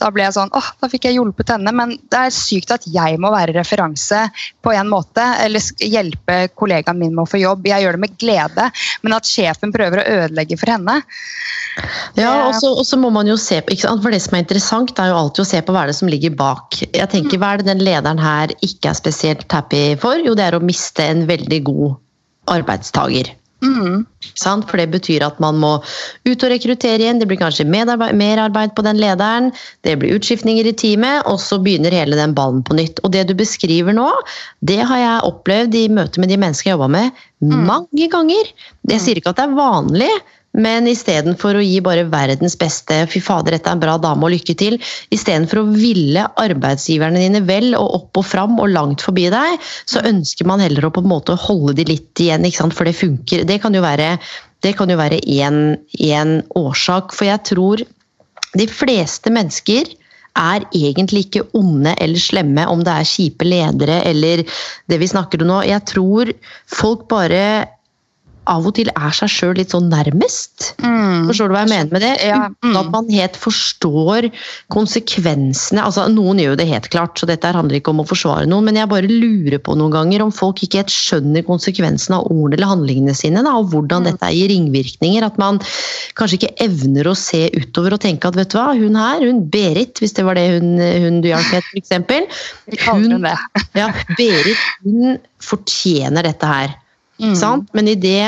[SPEAKER 3] da ble jeg sånn åh, da fikk jeg hjulpet henne. Men det er sykt at jeg må være referanse på en måte, eller hjelpe kollegaen min med å få jobb. Jeg gjør det med glede, men at sjefen prøver å ødelegge for henne.
[SPEAKER 2] Ja, og så må man jo se på, For det som er interessant, er jo alltid å se på hva er det som ligger bak. Jeg tenker, Hva er det den lederen her ikke er spesielt happy for? Jo, det er å miste en veldig god arbeidstaker. Mm. For det betyr at man må ut og rekruttere igjen, det blir kanskje mer arbeid på den lederen, det blir utskiftninger i teamet, og så begynner hele den ballen på nytt. Og det du beskriver nå, det har jeg opplevd i møte med de menneskene jeg jobba med, mm. mange ganger. Jeg sier ikke at det er vanlig, men istedenfor å gi bare verdens beste 'fy fader, dette er en bra dame og lykke til', istedenfor å ville arbeidsgiverne dine vel og opp og fram og langt forbi deg, så ønsker man heller å på en måte holde de litt igjen, for det funker. Det kan jo være det kan jo være én årsak. For jeg tror de fleste mennesker er egentlig ikke onde eller slemme, om det er kjipe ledere eller det vi snakker om nå. Jeg tror folk bare av og til er seg sjøl litt sånn nærmest.
[SPEAKER 3] Mm.
[SPEAKER 2] Forstår du hva jeg mener med det?
[SPEAKER 3] Ja,
[SPEAKER 2] Uten at
[SPEAKER 3] mm.
[SPEAKER 2] man helt forstår konsekvensene. Altså, noen gjør jo det helt klart, så dette handler ikke om å forsvare noen, men jeg bare lurer på noen ganger om folk ikke helt skjønner konsekvensene av ordene eller handlingene sine, da, og hvordan
[SPEAKER 3] Mm.
[SPEAKER 2] dette gir ringvirkninger. At man kanskje ikke evner å se utover og tenke at vet du hva, hun her, hun Berit, hvis det var det hun, hun du hjalp med, f.eks.
[SPEAKER 3] Hun.
[SPEAKER 2] Ja, Berit hun fortjener dette her.
[SPEAKER 3] Mm.
[SPEAKER 2] Sant? Men i det,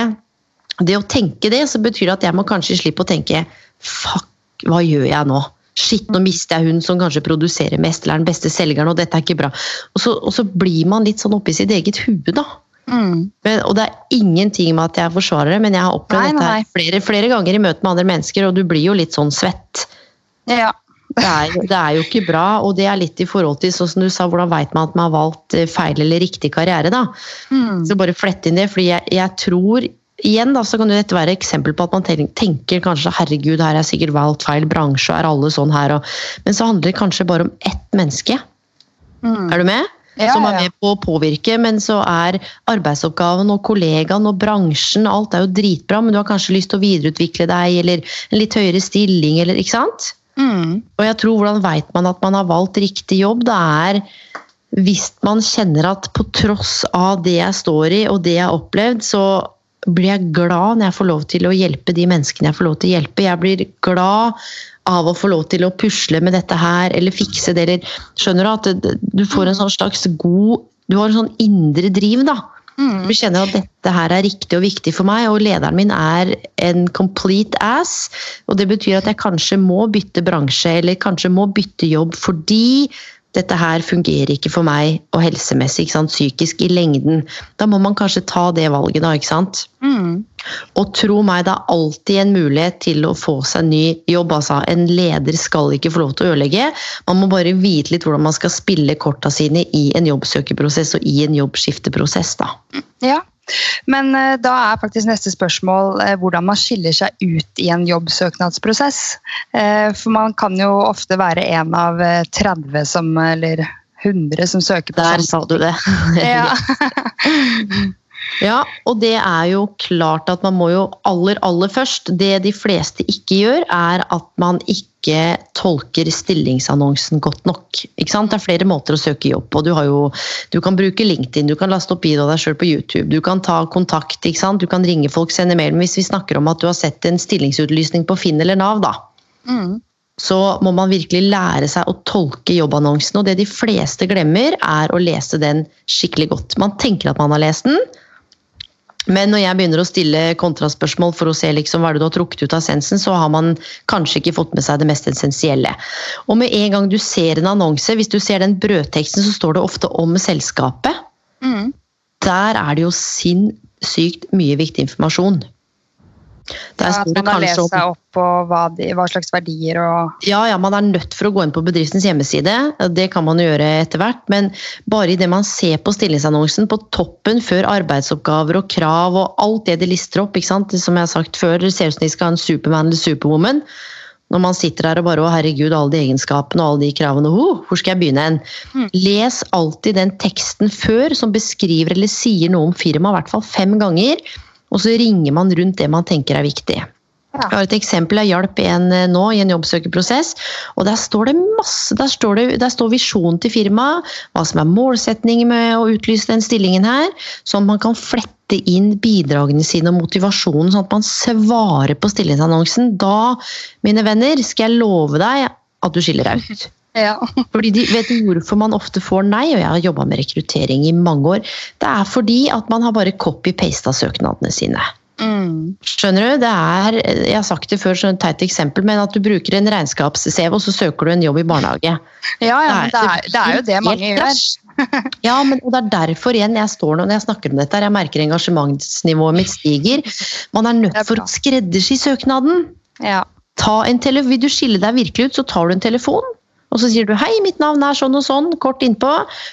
[SPEAKER 2] det å tenke det, så betyr det at jeg må kanskje slippe å tenke fuck, hva gjør jeg nå? Shit, nå mister jeg hun som kanskje produserer mest, eller er den beste selgeren, og dette er ikke bra. Og så, og så blir man litt sånn oppi sitt eget hue, da.
[SPEAKER 3] Mm.
[SPEAKER 2] Men, og det er ingenting med at jeg forsvarer det, men jeg har opplevd
[SPEAKER 3] Nei, nei,
[SPEAKER 2] dette flere, flere ganger i møte med andre mennesker, og du blir jo litt sånn svett.
[SPEAKER 3] Ja.
[SPEAKER 2] Det er, jo- det er jo ikke bra, og det er litt i forhold til sånn som du sa, hvordan veit man at man har valgt eh, feil eller riktig karriere, da.
[SPEAKER 3] Mm.
[SPEAKER 2] Så bare flette inn det, fordi jeg, jeg tror Igjen da, så kan dette være eksempel på at man tenker kanskje herregud, her er sikkert valgt feil bransje, og er alle sånn her, og, men så handler det kanskje bare om ett menneske.
[SPEAKER 3] Mm.
[SPEAKER 2] Er du med?
[SPEAKER 3] Ja,
[SPEAKER 2] som er med på å påvirke, men så er arbeidsoppgaven og kollegaen og bransjen alt er jo dritbra, men du har kanskje lyst til å videreutvikle deg, eller en litt høyere stilling, eller ikke sant?
[SPEAKER 3] Mm.
[SPEAKER 2] Og jeg tror, hvordan veit man at man har valgt riktig jobb? Det er hvis man kjenner at på tross av det jeg står i og det jeg har opplevd, så blir jeg glad når jeg får lov til å hjelpe de menneskene jeg får lov til å hjelpe. Jeg blir glad av å få lov til å pusle med dette her, eller fikse det, eller Skjønner du at du får en sånn slags god Du har en sånn indre driv, da.
[SPEAKER 3] Mm.
[SPEAKER 2] Du kjenner at dette her er riktig og viktig for meg, og lederen min er en complete ass. Og det betyr at jeg kanskje må bytte bransje, eller kanskje må bytte jobb fordi dette her fungerer ikke for meg og helsemessig, psykisk i lengden. Da må man kanskje ta det valget, da, ikke sant.
[SPEAKER 3] Mm.
[SPEAKER 2] Og tro meg, det er alltid en mulighet til å få seg ny jobb. Altså. En leder skal ikke få lov til å ødelegge. Man må bare vite litt hvordan man skal spille korta sine i en jobbsøkerprosess og i en jobbskifteprosess. Da.
[SPEAKER 3] Ja. Men eh, da er faktisk neste spørsmål eh, hvordan man skiller seg ut i en jobbsøknadsprosess. Eh, for man kan jo ofte være en av eh, 30 som, eller 100 som søker
[SPEAKER 2] Der
[SPEAKER 3] sånn.
[SPEAKER 2] sa du det.
[SPEAKER 3] Ja.
[SPEAKER 2] Ja, og det er jo klart at man må jo aller, aller først Det de fleste ikke gjør, er at man ikke tolker stillingsannonsen godt nok. Ikke sant? Det er flere måter å søke jobb på. Du, har jo, du kan bruke LinkedIn, du kan laste opp video av deg sjøl på YouTube, du kan ta kontakt, ikke sant? du kan ringe folk, sende mail. Men hvis vi snakker om at du har sett en stillingsutlysning på Finn eller Nav, da,
[SPEAKER 3] Mm.
[SPEAKER 2] så må man virkelig lære seg å tolke jobbannonsen. Og det de fleste glemmer, er å lese den skikkelig godt. Man tenker at man har lest den, men når jeg begynner å stille kontraspørsmål for å se liksom hva er det du har trukket ut av essensen, så har man kanskje ikke fått med seg det mest essensielle. Og med en gang du ser en annonse, hvis du ser den brødteksten, så står det ofte om selskapet.
[SPEAKER 3] Mm.
[SPEAKER 2] Der er det jo sinnssykt mye viktig informasjon.
[SPEAKER 3] At man har
[SPEAKER 2] lese
[SPEAKER 3] lest seg opp på hva, de, hva slags verdier og
[SPEAKER 2] Ja, ja, man er nødt for å gå inn på bedriftens hjemmeside. Det kan man gjøre etter hvert. Men bare idet man ser på stillingsannonsen på toppen før arbeidsoppgaver og krav og alt det de lister opp, som jeg har sagt før, det ser ut som de skal ha en superman eller superwoman. Når man sitter der og bare 'Å, herregud, alle de egenskapene og alle de kravene. Oh, hvor skal jeg begynne hen?'
[SPEAKER 3] Mm.
[SPEAKER 2] Les alltid den teksten før som beskriver eller sier noe om firmaet, i hvert fall fem ganger. Og så ringer man rundt det man tenker er viktig. Jeg har et eksempel. Jeg hjalp en eh, nå i en jobbsøkerprosess. og Der står det masse, der står, det, der står visjonen til firmaet, hva som er målsettingen med å utlyse den stillingen her. Sånn at man kan flette inn bidragene sine og motivasjonen, sånn at man svarer på stillingsannonsen. Da, mine venner, skal jeg love deg at du skiller deg ut.
[SPEAKER 3] Ja.
[SPEAKER 2] Fordi de vet hvorfor man ofte får nei, og jeg har jobba med rekruttering i mange år. Det er fordi at man har bare copy-pasta søknadene sine.
[SPEAKER 3] Mm.
[SPEAKER 2] Skjønner du? Det er, jeg har sagt det før, så et teit eksempel, men at du bruker en regnskaps-CV, og så søker du en jobb i barnehage.
[SPEAKER 3] Ja, ja, men det
[SPEAKER 2] Nei,
[SPEAKER 3] er, det er jo det mange gjør.
[SPEAKER 2] Ja, men og det er derfor igjen jeg står nå når jeg snakker om dette, jeg merker engasjementsnivået mitt stiger. Man er nødt
[SPEAKER 3] Det er
[SPEAKER 2] for å skreddersy søknaden.
[SPEAKER 3] Ja.
[SPEAKER 2] Ta en tele Vil du skille deg virkelig ut, så tar du en telefon. Og så sier du 'hei, mitt navn er sånn og sånn', kort innpå.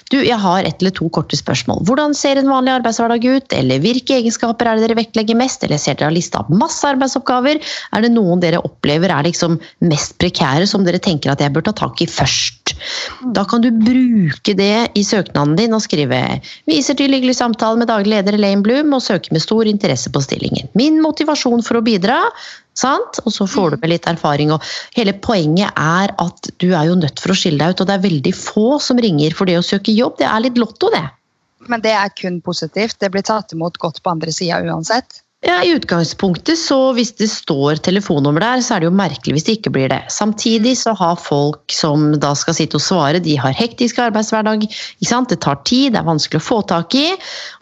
[SPEAKER 2] Du, jeg har ett eller to korte spørsmål. Hvordan ser en vanlig arbeidshverdag ut? Eller hvilke egenskaper er det dere vektlegger mest? Eller ser dere har lista opp masse arbeidsoppgaver? Er det noen dere opplever er liksom mest prekære, som dere tenker at jeg bør ta tak i først? Da kan du bruke det i søknaden din og skrive 'viser til hyggelig samtale med daglig leder Elaine Bloom' og søker med stor interesse på stillingen. Min motivasjon for å bidra Sant? Og så får du med litt erfaring. Og hele poenget er at du er jo nødt for å skille deg ut, og det er veldig få som ringer for det å søke jobb. Det er litt lotto, det.
[SPEAKER 3] Men det er kun positivt. Det blir tatt imot godt på andre sida uansett.
[SPEAKER 2] Ja, I utgangspunktet, så hvis det står telefonnummer der, så er det jo merkelig hvis det ikke blir det. Samtidig så har folk som da skal sitte og svare, de har hektisk arbeidshverdag. ikke sant? Det tar tid, det er vanskelig å få tak i.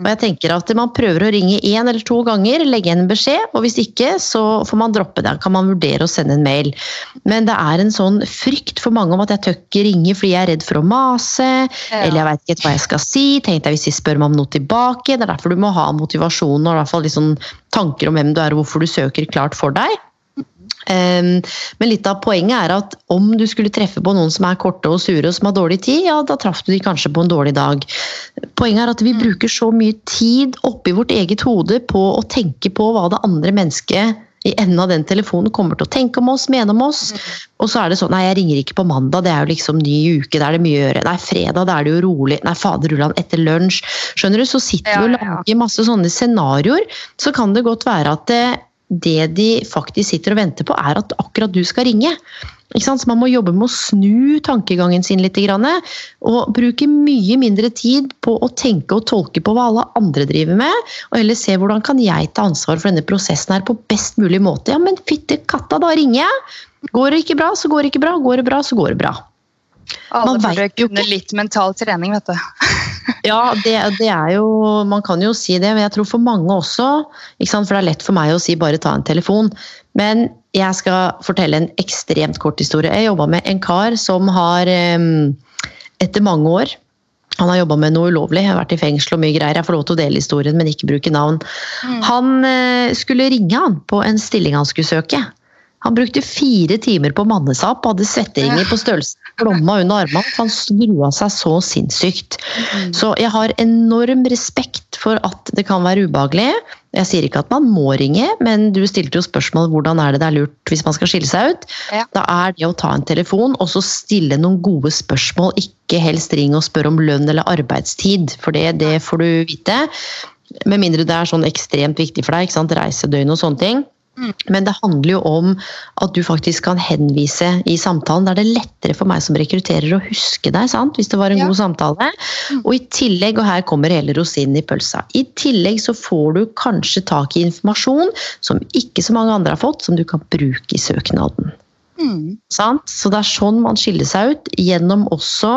[SPEAKER 2] Og jeg tenker at man prøver å ringe én eller to ganger, legge igjen en beskjed, og hvis ikke, så får man droppe det. Kan man vurdere å sende en mail. Men det er en sånn frykt for mange om at jeg tør ikke ringe fordi jeg er redd for å mase, ja. eller jeg veit ikke hva jeg skal si. Tenk deg hvis de spør meg om noe tilbake. Det er derfor du må ha motivasjonen og i hvert fall litt sånn tanker om hvem du er og hvorfor du søker, klart for deg. Um, men litt av poenget er at om du skulle treffe på noen som er korte og sure og som har dårlig tid, ja, da traff du de kanskje på en dårlig dag. Poenget er at vi mm. bruker så mye tid oppi vårt eget hode på å tenke på hva det andre mennesket i enden av den telefonen kommer til å tenke om oss, mene om oss. Mm. Og så er det sånn Nei, jeg ringer ikke på mandag, det er jo liksom ny uke, da er det mye å gjøre. Nei, fredag, da er det jo rolig. Nei, fader ulland, etter lunsj. Skjønner du, så sitter vi og lager masse sånne scenarioer. Så kan det godt være at det, de faktisk sitter og venter på, er at akkurat du skal ringe. Så man må jobbe med å snu tankegangen sin litt. Og bruke mye mindre tid på å tenke og tolke på hva alle andre driver med. Og heller se hvordan kan jeg ta ansvar for denne prosessen her på best mulig måte. Ja, men fytte katta, da ringer jeg! Går det ikke bra, så går det ikke bra. Går det bra, så går det bra.
[SPEAKER 3] Alle burde kunne litt mental trening, vet du.
[SPEAKER 2] ja, det, det, er jo Man kan jo si det, men jeg tror for mange også For det er lett for meg å si bare ta en telefon. Men jeg skal fortelle en ekstremt kort historie. Jeg jobba med en kar som har Etter mange år han har jobba med noe ulovlig, har vært i fengsel og mye greier. Jeg får lov til å dele historien, men ikke bruke navn. Mm. Han eh, skulle ringe han på en stilling han skulle søke. Han brukte fire timer på mannesap og hadde svetteringer på størrelse blomma under armene. Han grua seg så sinnssykt. Mm. Så jeg har enorm respekt for at det kan være ubehagelig. Jeg sier ikke at man må ringe, men du stilte jo spørsmål hvordan er det det er lurt hvis man skal skille seg ut. Ja. Da er det å ta en telefon og så stille noen gode spørsmål. Ikke helst ring og spør om lønn eller arbeidstid, for det, det får du vite. Med mindre det er sånn ekstremt viktig for deg, ikke sant? reisedøgn og sånne ting. Mm. Men det handler jo om at du faktisk kan henvise i samtalen. Da er det lettere for meg som rekrutterer å huske deg, sant? hvis det var en ja. god samtale. Mm. Og i tillegg, og her kommer hele rosinen i pølsa, i tillegg så får du kanskje tak i informasjon som ikke så mange andre har fått, som du kan bruke i søknaden. Mm. Så det er sånn man skiller seg ut, gjennom også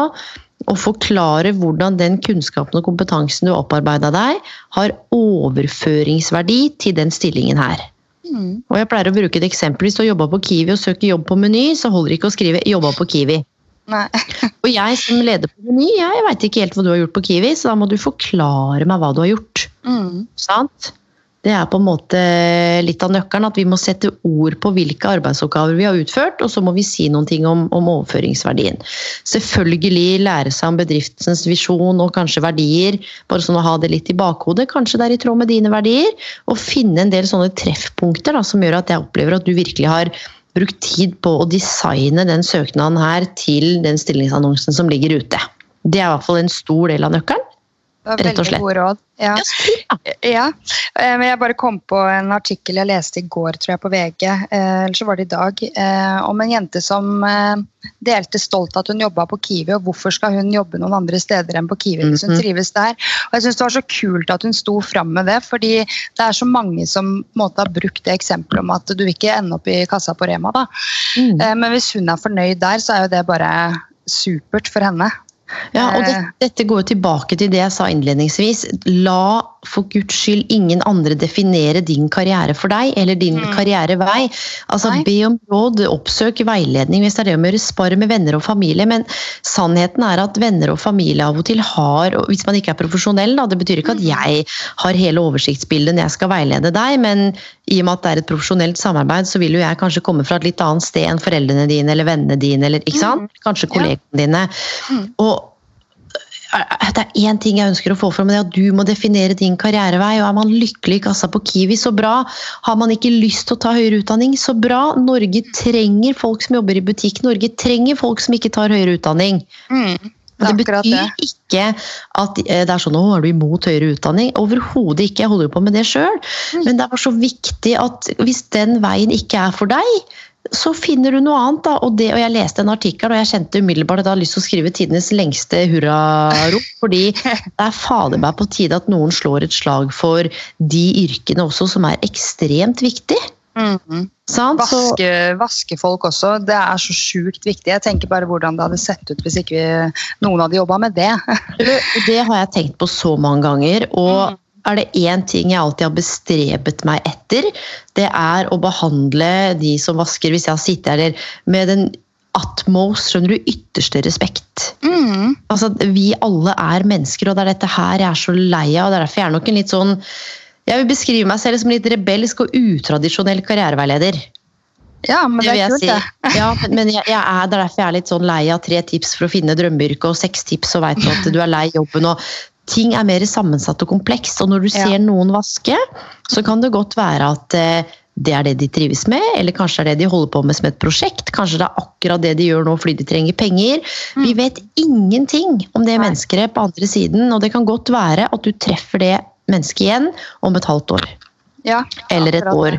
[SPEAKER 2] å forklare hvordan den kunnskapen og kompetansen du har opparbeida deg, har overføringsverdi til den stillingen her. Mm. Og jeg pleier å bruke et eksempel. Hvis du har jobba på Kiwi og søker jobb på Meny, så holder det ikke å skrive 'jobba på Kiwi'. og jeg som leder på Meny, jeg veit ikke helt hva du har gjort på Kiwi, så da må du forklare meg hva du har gjort. Mm. Sant? Det er på en måte litt av nøkkelen, at vi må sette ord på hvilke arbeidsoppgaver vi har utført, og så må vi si noen ting om, om overføringsverdien. Selvfølgelig lære seg om bedriftens visjon og kanskje verdier, bare sånn å ha det litt i bakhodet. Kanskje det er i tråd med dine verdier. Og finne en del sånne treffpunkter da, som gjør at jeg opplever at du virkelig har brukt tid på å designe den søknaden her til den stillingsannonsen som ligger ute. Det er i hvert fall en stor del av nøkkelen. Rett og slett.
[SPEAKER 3] Gode råd. Ja. ja. Eh, men jeg bare kom på en artikkel jeg leste i går, tror jeg, på VG, eh, eller så var det i dag, eh, om en jente som delte stolt at hun jobba på Kiwi, og hvorfor skal hun jobbe noen andre steder enn på Kiwi hvis hun mhm. trives der. Og jeg synes Det var så kult at hun sto fram med det, fordi det er så mange som måte, har brukt det eksempelet om at du vil ikke ende opp i kassa på Rema. da. Mm. Men hvis hun er fornøyd der, så er jo det bare supert for henne.
[SPEAKER 2] Ja, og det, eh. Dette går jo tilbake til det jeg sa innledningsvis. La for guds skyld ingen andre definere din karriere for deg, eller din mm. karrierevei. Altså, Be om råd, oppsøk veiledning hvis det er det å gjøre. Spar med venner og familie. Men sannheten er at venner og familie av og til har, og hvis man ikke er profesjonell, da, det betyr ikke at mm. jeg har hele oversiktsbildet når jeg skal veilede deg, men i og med at det er et profesjonelt samarbeid, så vil jo jeg kanskje komme fra et litt annet sted enn foreldrene dine eller vennene dine, eller ikke sant? Mm. Kanskje kollegene dine. Og det er én ting jeg ønsker å få fram, det er at du må definere din karrierevei. og Er man lykkelig i kassa på Kiwi, så bra. Har man ikke lyst til å ta høyere utdanning, så bra. Norge trenger folk som jobber i butikk. Norge trenger folk som ikke tar høyere utdanning.
[SPEAKER 3] Mm.
[SPEAKER 2] Det, det betyr
[SPEAKER 3] det.
[SPEAKER 2] ikke at eh, det er sånn nå er du imot høyere utdanning? Overhodet ikke, jeg holder jo på med det sjøl. Men det er så viktig at hvis den veien ikke er for deg, så finner du noe annet. da, og, det, og Jeg leste en artikkel og jeg kjente umiddelbart at jeg hadde lyst til å skrive tidenes lengste hurrarop. Fordi det er fader meg på tide at noen slår et slag for de yrkene også som er ekstremt viktige.
[SPEAKER 3] Mm. Vaske, vaskefolk også. Det er så sjukt viktig. Jeg tenker bare hvordan det hadde sett ut hvis ikke vi, noen hadde jobba med det.
[SPEAKER 2] det har jeg tenkt på så mange ganger. og mm er det én ting jeg alltid har bestrebet meg etter, det er å behandle de som vasker, hvis jeg har sittet her, med den utmost, skjønner du, ytterste respekt.
[SPEAKER 3] Mm.
[SPEAKER 2] Altså, Vi alle er mennesker, og det er dette her jeg er så lei av. og det er derfor jeg er nok en litt sånn Jeg vil beskrive meg selv som litt rebelsk og utradisjonell karriereveileder.
[SPEAKER 3] Ja, men det, det er kult, det.
[SPEAKER 2] Ja, men jeg, jeg er, det er derfor jeg er litt sånn lei av tre tips for å finne drømmeyrke, og seks tips, og veit at du er lei jobben. og ting er mer sammensatt og komplekst. Og når du ser noen vaske, så kan det godt være at eh, det er det de trives med, eller kanskje det er det de holder på med som et prosjekt. Kanskje det er akkurat det de gjør nå fordi de trenger penger. Mm. Vi vet ingenting om det mennesket på andre siden, og det kan godt være at du treffer det mennesket igjen om et halvt år.
[SPEAKER 3] Ja,
[SPEAKER 2] eller et år.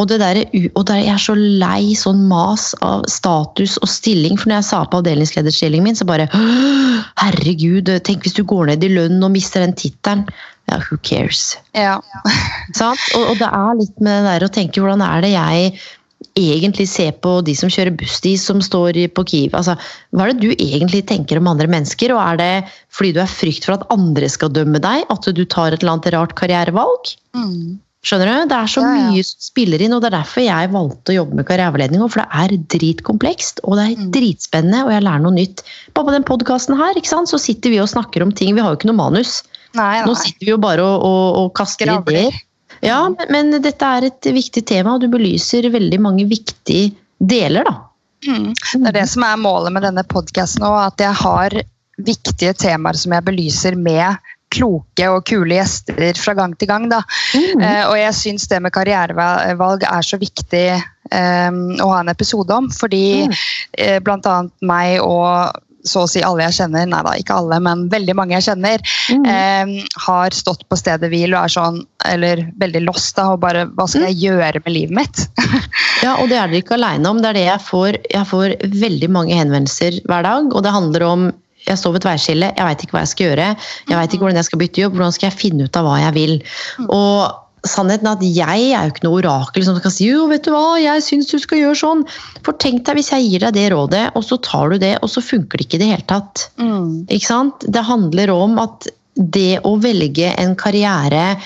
[SPEAKER 2] Og, det der, og der, jeg er så lei sånn mas av status og stilling. For når jeg sa på avdelingslederstillingen min, så bare Herregud, tenk hvis du går ned i lønn og mister den tittelen. Ja, who cares?
[SPEAKER 3] Ja.
[SPEAKER 2] og, og, det er litt med det der å tenke hvordan er det jeg egentlig se på de som kjører buss, de som står på Kiv. Altså, hva er det du egentlig tenker om andre mennesker? Og er det fordi du er frykt for at andre skal dømme deg, at du tar et eller annet rart karrierevalg?
[SPEAKER 3] Mm.
[SPEAKER 2] Skjønner du? Det er så ja, ja. mye som spiller inn, og det er derfor jeg valgte å jobbe med karriereveiledning. For det er dritkomplekst, og det er mm. dritspennende, og jeg lærer noe nytt. Bare på den podkasten her ikke sant? så sitter vi og snakker om ting. Vi har jo ikke noe manus.
[SPEAKER 3] Nei, nei.
[SPEAKER 2] Nå sitter vi jo bare og, og, og kaster ideer. Ja, men, men, dette er et viktig tema, og du belyser veldig mange viktige deler, da.
[SPEAKER 3] Mm. Det er det som er målet med denne podkasten òg, at jeg har viktige temaer som jeg belyser med kloke og kule gjester fra gang til gang. Mm. Eh, og jeg syns det med karrierevalg er så viktig eh, å ha en episode om. Fordi mm. eh, bl.a. meg og så å si alle jeg kjenner, nei da, ikke alle, men veldig mange jeg kjenner, mm. eh, har stått på stedet hvil og er sånn, eller veldig lost da, og bare Hva skal jeg gjøre med livet mitt?
[SPEAKER 2] ja, og det er dere ikke aleine om. Det er det jeg får. Jeg får veldig mange henvendelser hver dag, og det handler om jeg står ved et veiskille, jeg veit ikke hva jeg skal gjøre. Jeg veit ikke hvordan jeg skal bytte jobb, hvordan skal jeg finne ut av hva jeg vil. Mm. Og sannheten er at jeg er jo ikke noe orakel som kan si jo, vet du hva, jeg syns du skal gjøre sånn. For tenk deg hvis jeg gir deg det rådet, og så tar du det, og så funker det ikke i det hele tatt.
[SPEAKER 3] Mm.
[SPEAKER 2] Ikke sant? Det handler om at det å velge en karriere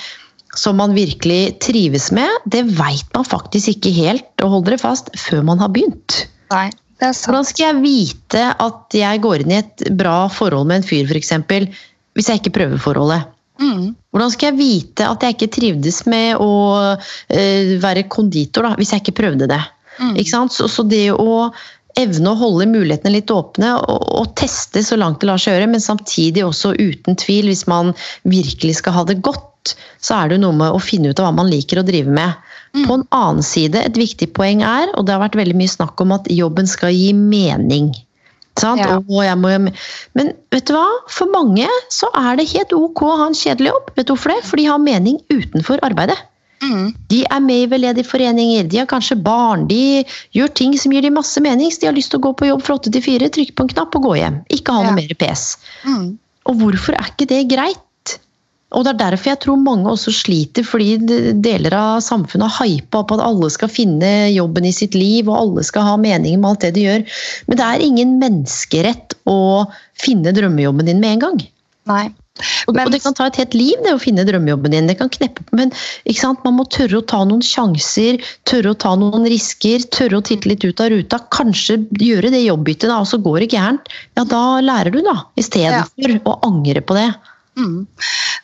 [SPEAKER 2] som man virkelig trives med, det veit man faktisk ikke helt, og hold dere fast, før man har begynt.
[SPEAKER 3] Nei.
[SPEAKER 2] Hvordan skal jeg vite at jeg går inn i et bra forhold med en fyr, f.eks., hvis jeg ikke prøver forholdet?
[SPEAKER 3] Mm.
[SPEAKER 2] Hvordan skal jeg vite at jeg ikke trivdes med å uh, være konditor, da, hvis jeg ikke prøvde det? Mm. Så, så, det å evne å holde mulighetene litt åpne og, og, teste så langt det lar seg gjøre, men samtidig også uten tvil, hvis man virkelig skal ha det godt, så er det jo noe med å finne ut av hva man liker å drive med. Mm. På en annen side, et viktig poeng er, og det har vært veldig mye snakk om at jobben skal gi mening. Ja. Må, men vet du hva? For mange så er det helt ok å ha en kjedelig jobb. Vet du hvorfor det? For de har mening utenfor arbeidet.
[SPEAKER 3] Mm.
[SPEAKER 2] De er med i veldedige foreninger, de har kanskje barn, de gjør ting som gir dem masse mening. Så de har lyst til å gå på jobb fra åtte til fire, trykke på en knapp og gå hjem. Ikke ha noe mer PS.
[SPEAKER 3] Mm.
[SPEAKER 2] Og hvorfor er ikke det greit? Og det er derfor jeg tror mange også sliter, fordi deler av samfunnet har hypa opp at alle skal finne jobben i sitt liv, og alle skal ha mening med alt det de gjør. Men det er ingen menneskerett å finne drømmejobben din med en gang.
[SPEAKER 3] Nei.
[SPEAKER 2] Men, og det kan ta et helt liv det å finne drømmejobben din. det kan kneppe Men man må tørre å ta noen sjanser, tørre å ta noen risker, tørre å titte litt ut av ruta. Kanskje gjøre det jobbbyttet, og så går det gærent. Ja, da lærer du, da. Istedenfor ja. å angre på det.
[SPEAKER 3] Mm.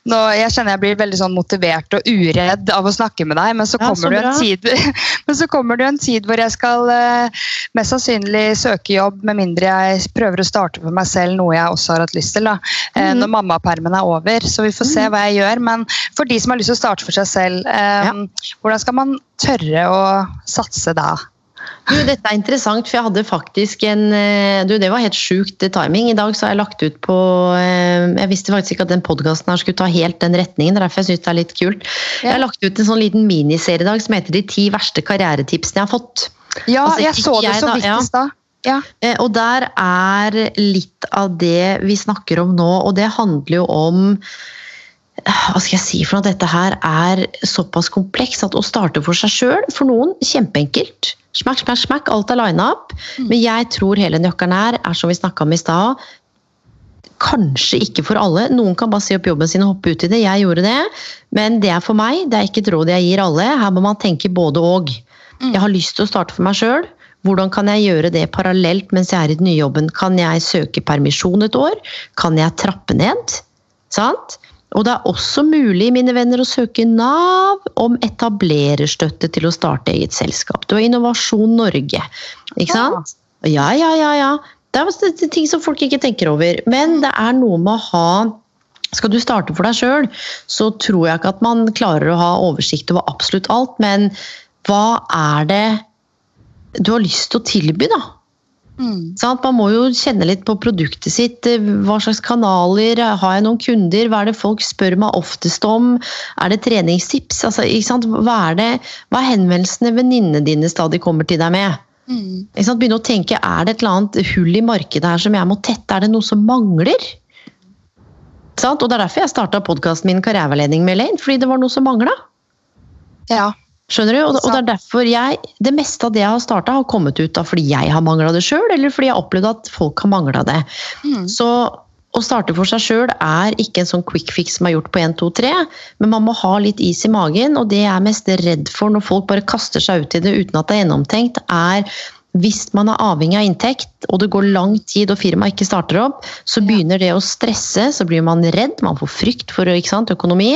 [SPEAKER 3] nå, jeg kjenner jeg blir veldig sånn motivert og uredd av å snakke med deg, men så
[SPEAKER 2] Ja,
[SPEAKER 3] kommer,
[SPEAKER 2] så
[SPEAKER 3] det en tid, men så kommer det en tid hvor jeg skal eh, mest sannsynlig søke jobb, med mindre jeg prøver å starte for meg selv, noe jeg også har hatt lyst til. Da. mm.
[SPEAKER 2] Mhm.
[SPEAKER 3] Når mammapermen er over. Så vi får se hva jeg gjør. Men for de som har lyst til å starte for seg selv, um,
[SPEAKER 2] Ja.
[SPEAKER 3] hvordan skal man tørre å satse da?
[SPEAKER 2] Du, dette er interessant, for jeg hadde faktisk en eh, Du, det var helt sjukt timing. I dag så har jeg lagt ut på eh, Jeg visste faktisk ikke at den podkasten her skulle ta helt den retningen. er Derfor jeg syns det er litt kult. Jeg har lagt ut en sånn liten miniserie i dag som heter De ti verste karrieretipsene jeg har fått.
[SPEAKER 3] Ja,
[SPEAKER 2] Altså,
[SPEAKER 3] jeg så det så vidt i stad. Ja.
[SPEAKER 2] Eh, Og der er litt av det vi snakker om nå, og det handler jo om hva skal jeg si for noe? Dette her er såpass kompleks at å starte for seg sjøl, for noen, kjempeenkelt. Smakk, smakk, smakk, alt er lina opp. Men jeg tror hele nøkkelen her er som vi snakka om i stad. Kanskje ikke for alle. Noen kan bare si opp jobben sin og hoppe ut i det. Jeg gjorde det. Men det er for meg. Det er ikke et råd jeg gir alle. Her må man tenke både og. Jeg har lyst til å starte for meg sjøl. Hvordan kan jeg gjøre det parallelt mens jeg er i den nye jobben? Kan jeg søke permisjon et år? Kan jeg trappe ned? Sant? Og det er også mulig, mine venner, å søke Nav om etablererstøtte til å starte eget selskap. Du har Innovasjon Norge. Ikke sant? Ja, ja, ja, ja. Det er ting som folk ikke tenker over. Men det er noe med å ha skal du starte for deg sjøl, så tror jeg ikke at man klarer å ha oversikt over absolutt alt. Men hva er det du har lyst til å tilby, da?
[SPEAKER 3] Mm.
[SPEAKER 2] Man må jo kjenne litt på produktet sitt. eh, Hva slags kanaler? Har jeg noen kunder? Hva er det folk spør meg oftest om? Er det treningstips? Altså? Hva, er det, hva er henvendelsene venninnene dine stadig kommer til deg med?
[SPEAKER 3] Mm.
[SPEAKER 2] Begynne å tenke, Er det et eller annet hull i markedet her som jeg må tette? Er det noe som mangler? Og Det er derfor jeg starta podkasten min Karriereveiledning med Elaine, fordi det var noe som mangla.
[SPEAKER 3] Ja.
[SPEAKER 2] Skjønner du? Og, og det er derfor jeg Det meste av det jeg har starta, har kommet ut av fordi jeg har mangla det sjøl, eller fordi jeg har opplevd at folk har mangla det.
[SPEAKER 3] Mm.
[SPEAKER 2] Så å starte for seg sjøl er ikke en sånn quick fix som er gjort på 1, 2, 3, men man må ha litt is i magen, og det jeg er mest redd for når folk bare kaster seg ut i det uten at det er gjennomtenkt, er hvis man er avhengig av inntekt, og det går lang tid og firmaet ikke starter opp, så begynner det å stresse, så blir man redd, man får frykt for sant, økonomi,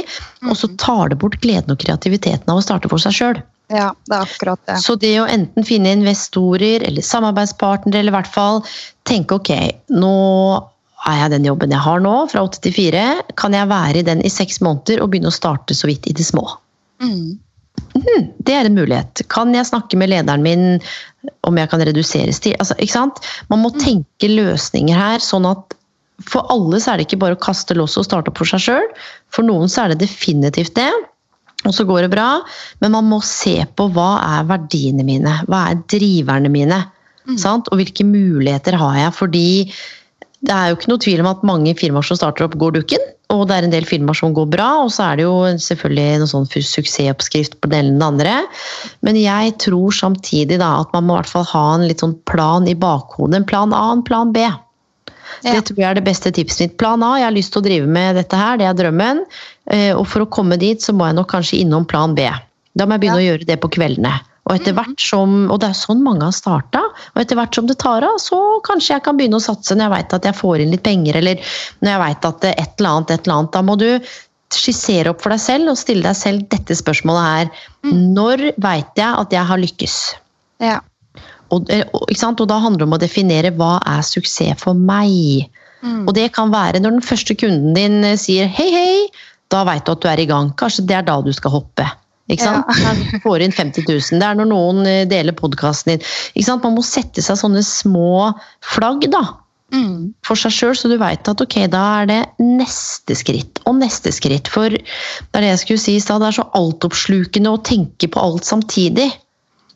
[SPEAKER 2] og så tar det bort gleden og kreativiteten av å starte for seg sjøl.
[SPEAKER 3] ja, det er akkurat det.
[SPEAKER 2] Så det å enten finne investorer eller samarbeidspartnere, eller i hvert fall tenke ok, nå er jeg den jobben jeg har nå, fra åtte til fire, kan jeg være i den i seks måneder og begynne å starte så vidt i det små?
[SPEAKER 3] Mm.
[SPEAKER 2] Det er en mulighet. Kan jeg snakke med lederen min om jeg kan reduseres til altså, ikke sant? Man må tenke løsninger her, sånn at for alle så er det ikke bare å kaste loss og starte opp for seg sjøl. For noen så er det definitivt det. Og så går det bra, men man må se på hva er verdiene mine? Hva er driverne mine? Sant? Og hvilke muligheter har jeg? Fordi det er jo ikke noe tvil om at mange firmaer som starter opp, går dukken. Og det er en del filmer som går bra, og så er det jo selvfølgelig noen sånn suksessoppskrift på den eller den andre. Men jeg tror samtidig da at man må i hvert fall ha en litt sånn plan i bakhodet. En plan A en plan B. Det tror jeg er det beste tipset mitt. Plan A, jeg har lyst til å drive med dette her, det er drømmen. Eh, Og for å komme dit, så må jeg nok kanskje innom plan B. Da må jeg begynne å gjøre det på kveldene. Og etter hvert som, og det er sånn mange har starta, og etter hvert som det tar av, så kanskje jeg kan begynne å satse når jeg veit at jeg får inn litt penger, eller når jeg veit at et eller annet, et eller annet. Da må du skissere opp for deg selv og stille deg selv dette spørsmålet her. Når veit jeg at jeg har lykkes?
[SPEAKER 3] Ja.
[SPEAKER 2] Og, eh, og da handler det om å definere hva er suksess for meg.
[SPEAKER 3] Mm.
[SPEAKER 2] Og det kan være når den første kunden din eh, sier hei, hei, da veit du at du er i gang. Kanskje det er da du skal hoppe. Ikke sant? Du får inn 50 000. Det er når noen eh, deler podkasten din. Ikke sant? Man må sette seg sånne små flagg da,
[SPEAKER 3] Mm.
[SPEAKER 2] for seg sjøl, så du veit at ok, da er det neste skritt og neste skritt. For det er det jeg skulle si i stad, det er så altoppslukende å tenke på alt samtidig.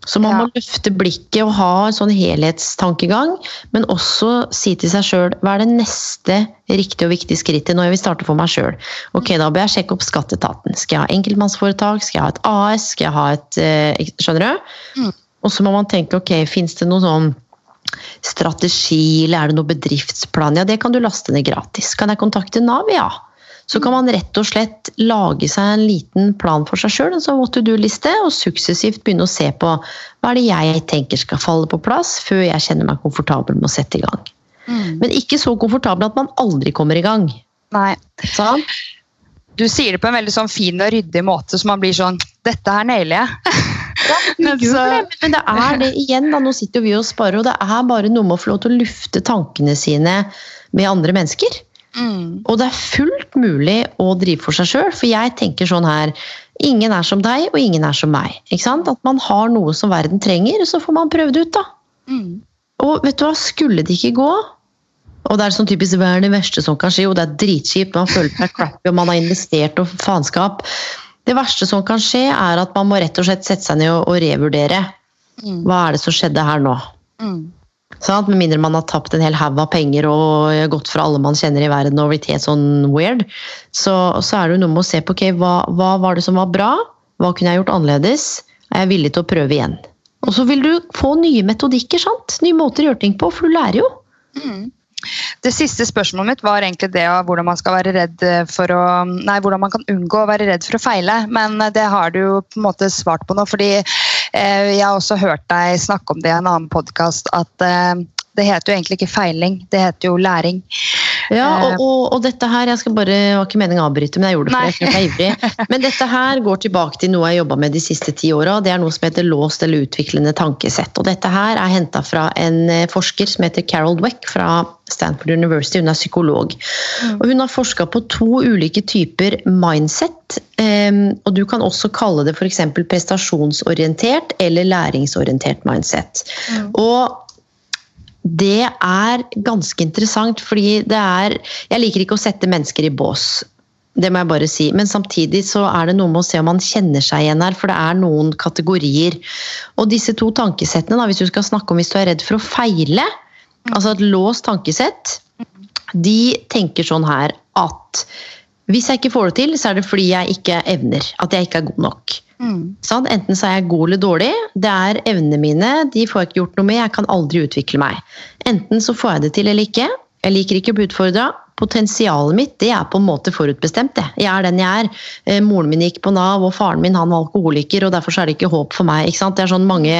[SPEAKER 2] Så man
[SPEAKER 3] Ja.
[SPEAKER 2] må løfte blikket og ha en sånn helhetstankegang, men også si til seg sjøl hva er det neste riktige og viktige skrittet når jeg vil starte for meg sjøl. Ok, da bør jeg sjekke opp skatteetaten. Skal jeg ha enkeltmannsforetak? Skal jeg ha et AS? Skal jeg ha et eh, Skjønner du?
[SPEAKER 3] Mm.
[SPEAKER 2] Og så må man tenke ok, fins det noe sånn strategi, eller er det noe bedriftsplan? Ja, det kan du laste ned gratis. Kan jeg kontakte Nav? Ja. Så kan man rett og slett lage seg en liten plan for seg sjøl, en sånn what to do-liste, og suksessivt begynne å se på hva er det jeg tenker skal falle på plass, før jeg kjenner meg komfortabel med å sette i gang.
[SPEAKER 3] Mm.
[SPEAKER 2] Men ikke så komfortabel at man aldri kommer i gang.
[SPEAKER 3] Nei.
[SPEAKER 2] Sånn?
[SPEAKER 3] du sier det på en veldig sånn fin og ryddig måte, så man blir sånn Dette her nailer jeg.
[SPEAKER 2] Ja,
[SPEAKER 3] Men
[SPEAKER 2] det, men det er det igjen. Da. Nå sitter jo vi og sparer, og det er bare noe med å få lov til å lufte tankene sine med andre mennesker.
[SPEAKER 3] Mm.
[SPEAKER 2] Og det er fullt mulig å drive for seg sjøl, for jeg tenker sånn her Ingen er som deg, og ingen er som meg. Ikke sant? At man har noe som verden trenger, så får man prøve det ut, da.
[SPEAKER 3] Mm.
[SPEAKER 2] Og vet du hva, skulle det ikke gå Og det er sånn typisk hva er det verste som kan skje, Jo, det er dritkjipt, man føler seg crappy, og man har investert og faenskap. Det verste som kan skje, er at man må rett og slett sette seg ned og, og revurdere.
[SPEAKER 3] Mm.
[SPEAKER 2] Hva er det som skjedde her nå?
[SPEAKER 3] Mm.
[SPEAKER 2] Sant? Med mindre man har tapt en hel haug av penger og gått fra alle man kjenner i verden og blitt helt sånn weird, så, så er det jo noe med å se på ok, hva, hva var det som var bra, hva kunne jeg gjort annerledes, er jeg villig til å prøve igjen. Og så vil du få nye metodikker, sant? nye måter å gjøre ting på, for du lærer jo.
[SPEAKER 3] Mm. Det siste spørsmålet mitt var egentlig det av hvordan man skal være redd for å Nei, hvordan man kan unngå å være redd for å feile, men det har du jo på en måte svart på nå. fordi jeg har også hørt deg snakke om det i en annen podkast, at eh, det heter jo egentlig ikke feiling, det heter jo læring.
[SPEAKER 2] Ja, og,
[SPEAKER 3] Eh.
[SPEAKER 2] og, og dette her, jeg skal bare, det var ikke meningen å avbryte, men jeg gjorde det fordi jeg er ivrig. Men dette her går tilbake til noe jeg har jobba med de siste ti åra. Det er noe som heter låst eller utviklende tankesett. Og dette her er henta fra en eh, forsker som heter Carol Dweck fra Stanford University. Hun er psykolog. Og hun har forska på to ulike typer mindset. og du kan også kalle det f.eks. prestasjonsorientert eller læringsorientert mindset. Og det er ganske interessant, fordi det er Jeg liker ikke å sette mennesker i bås. Det må jeg bare si. Men samtidig så er det noe med å se om man kjenner seg igjen her, for det er noen kategorier. Og disse to tankesettene, da, hvis du skal snakke om hvis du er redd for å feile, altså et låst tankesett, de tenker sånn her at hvis jeg ikke får det til, så er det fordi jeg ikke evner. At jeg ikke er god nok.
[SPEAKER 3] Mm.
[SPEAKER 2] Sånn? Enten så er jeg god eller dårlig. Det er evnene mine, de får jeg ikke gjort noe med. Jeg kan aldri utvikle meg. Enten så får jeg det til eller ikke. Jeg liker ikke å bli utfordra. Potensialet mitt det er på en måte forutbestemt. Det. Jeg er den jeg er. Eh, moren min gikk på Nav, og faren min han var alkoholiker, og derfor så er det ikke håp for meg. Det er sånn mange,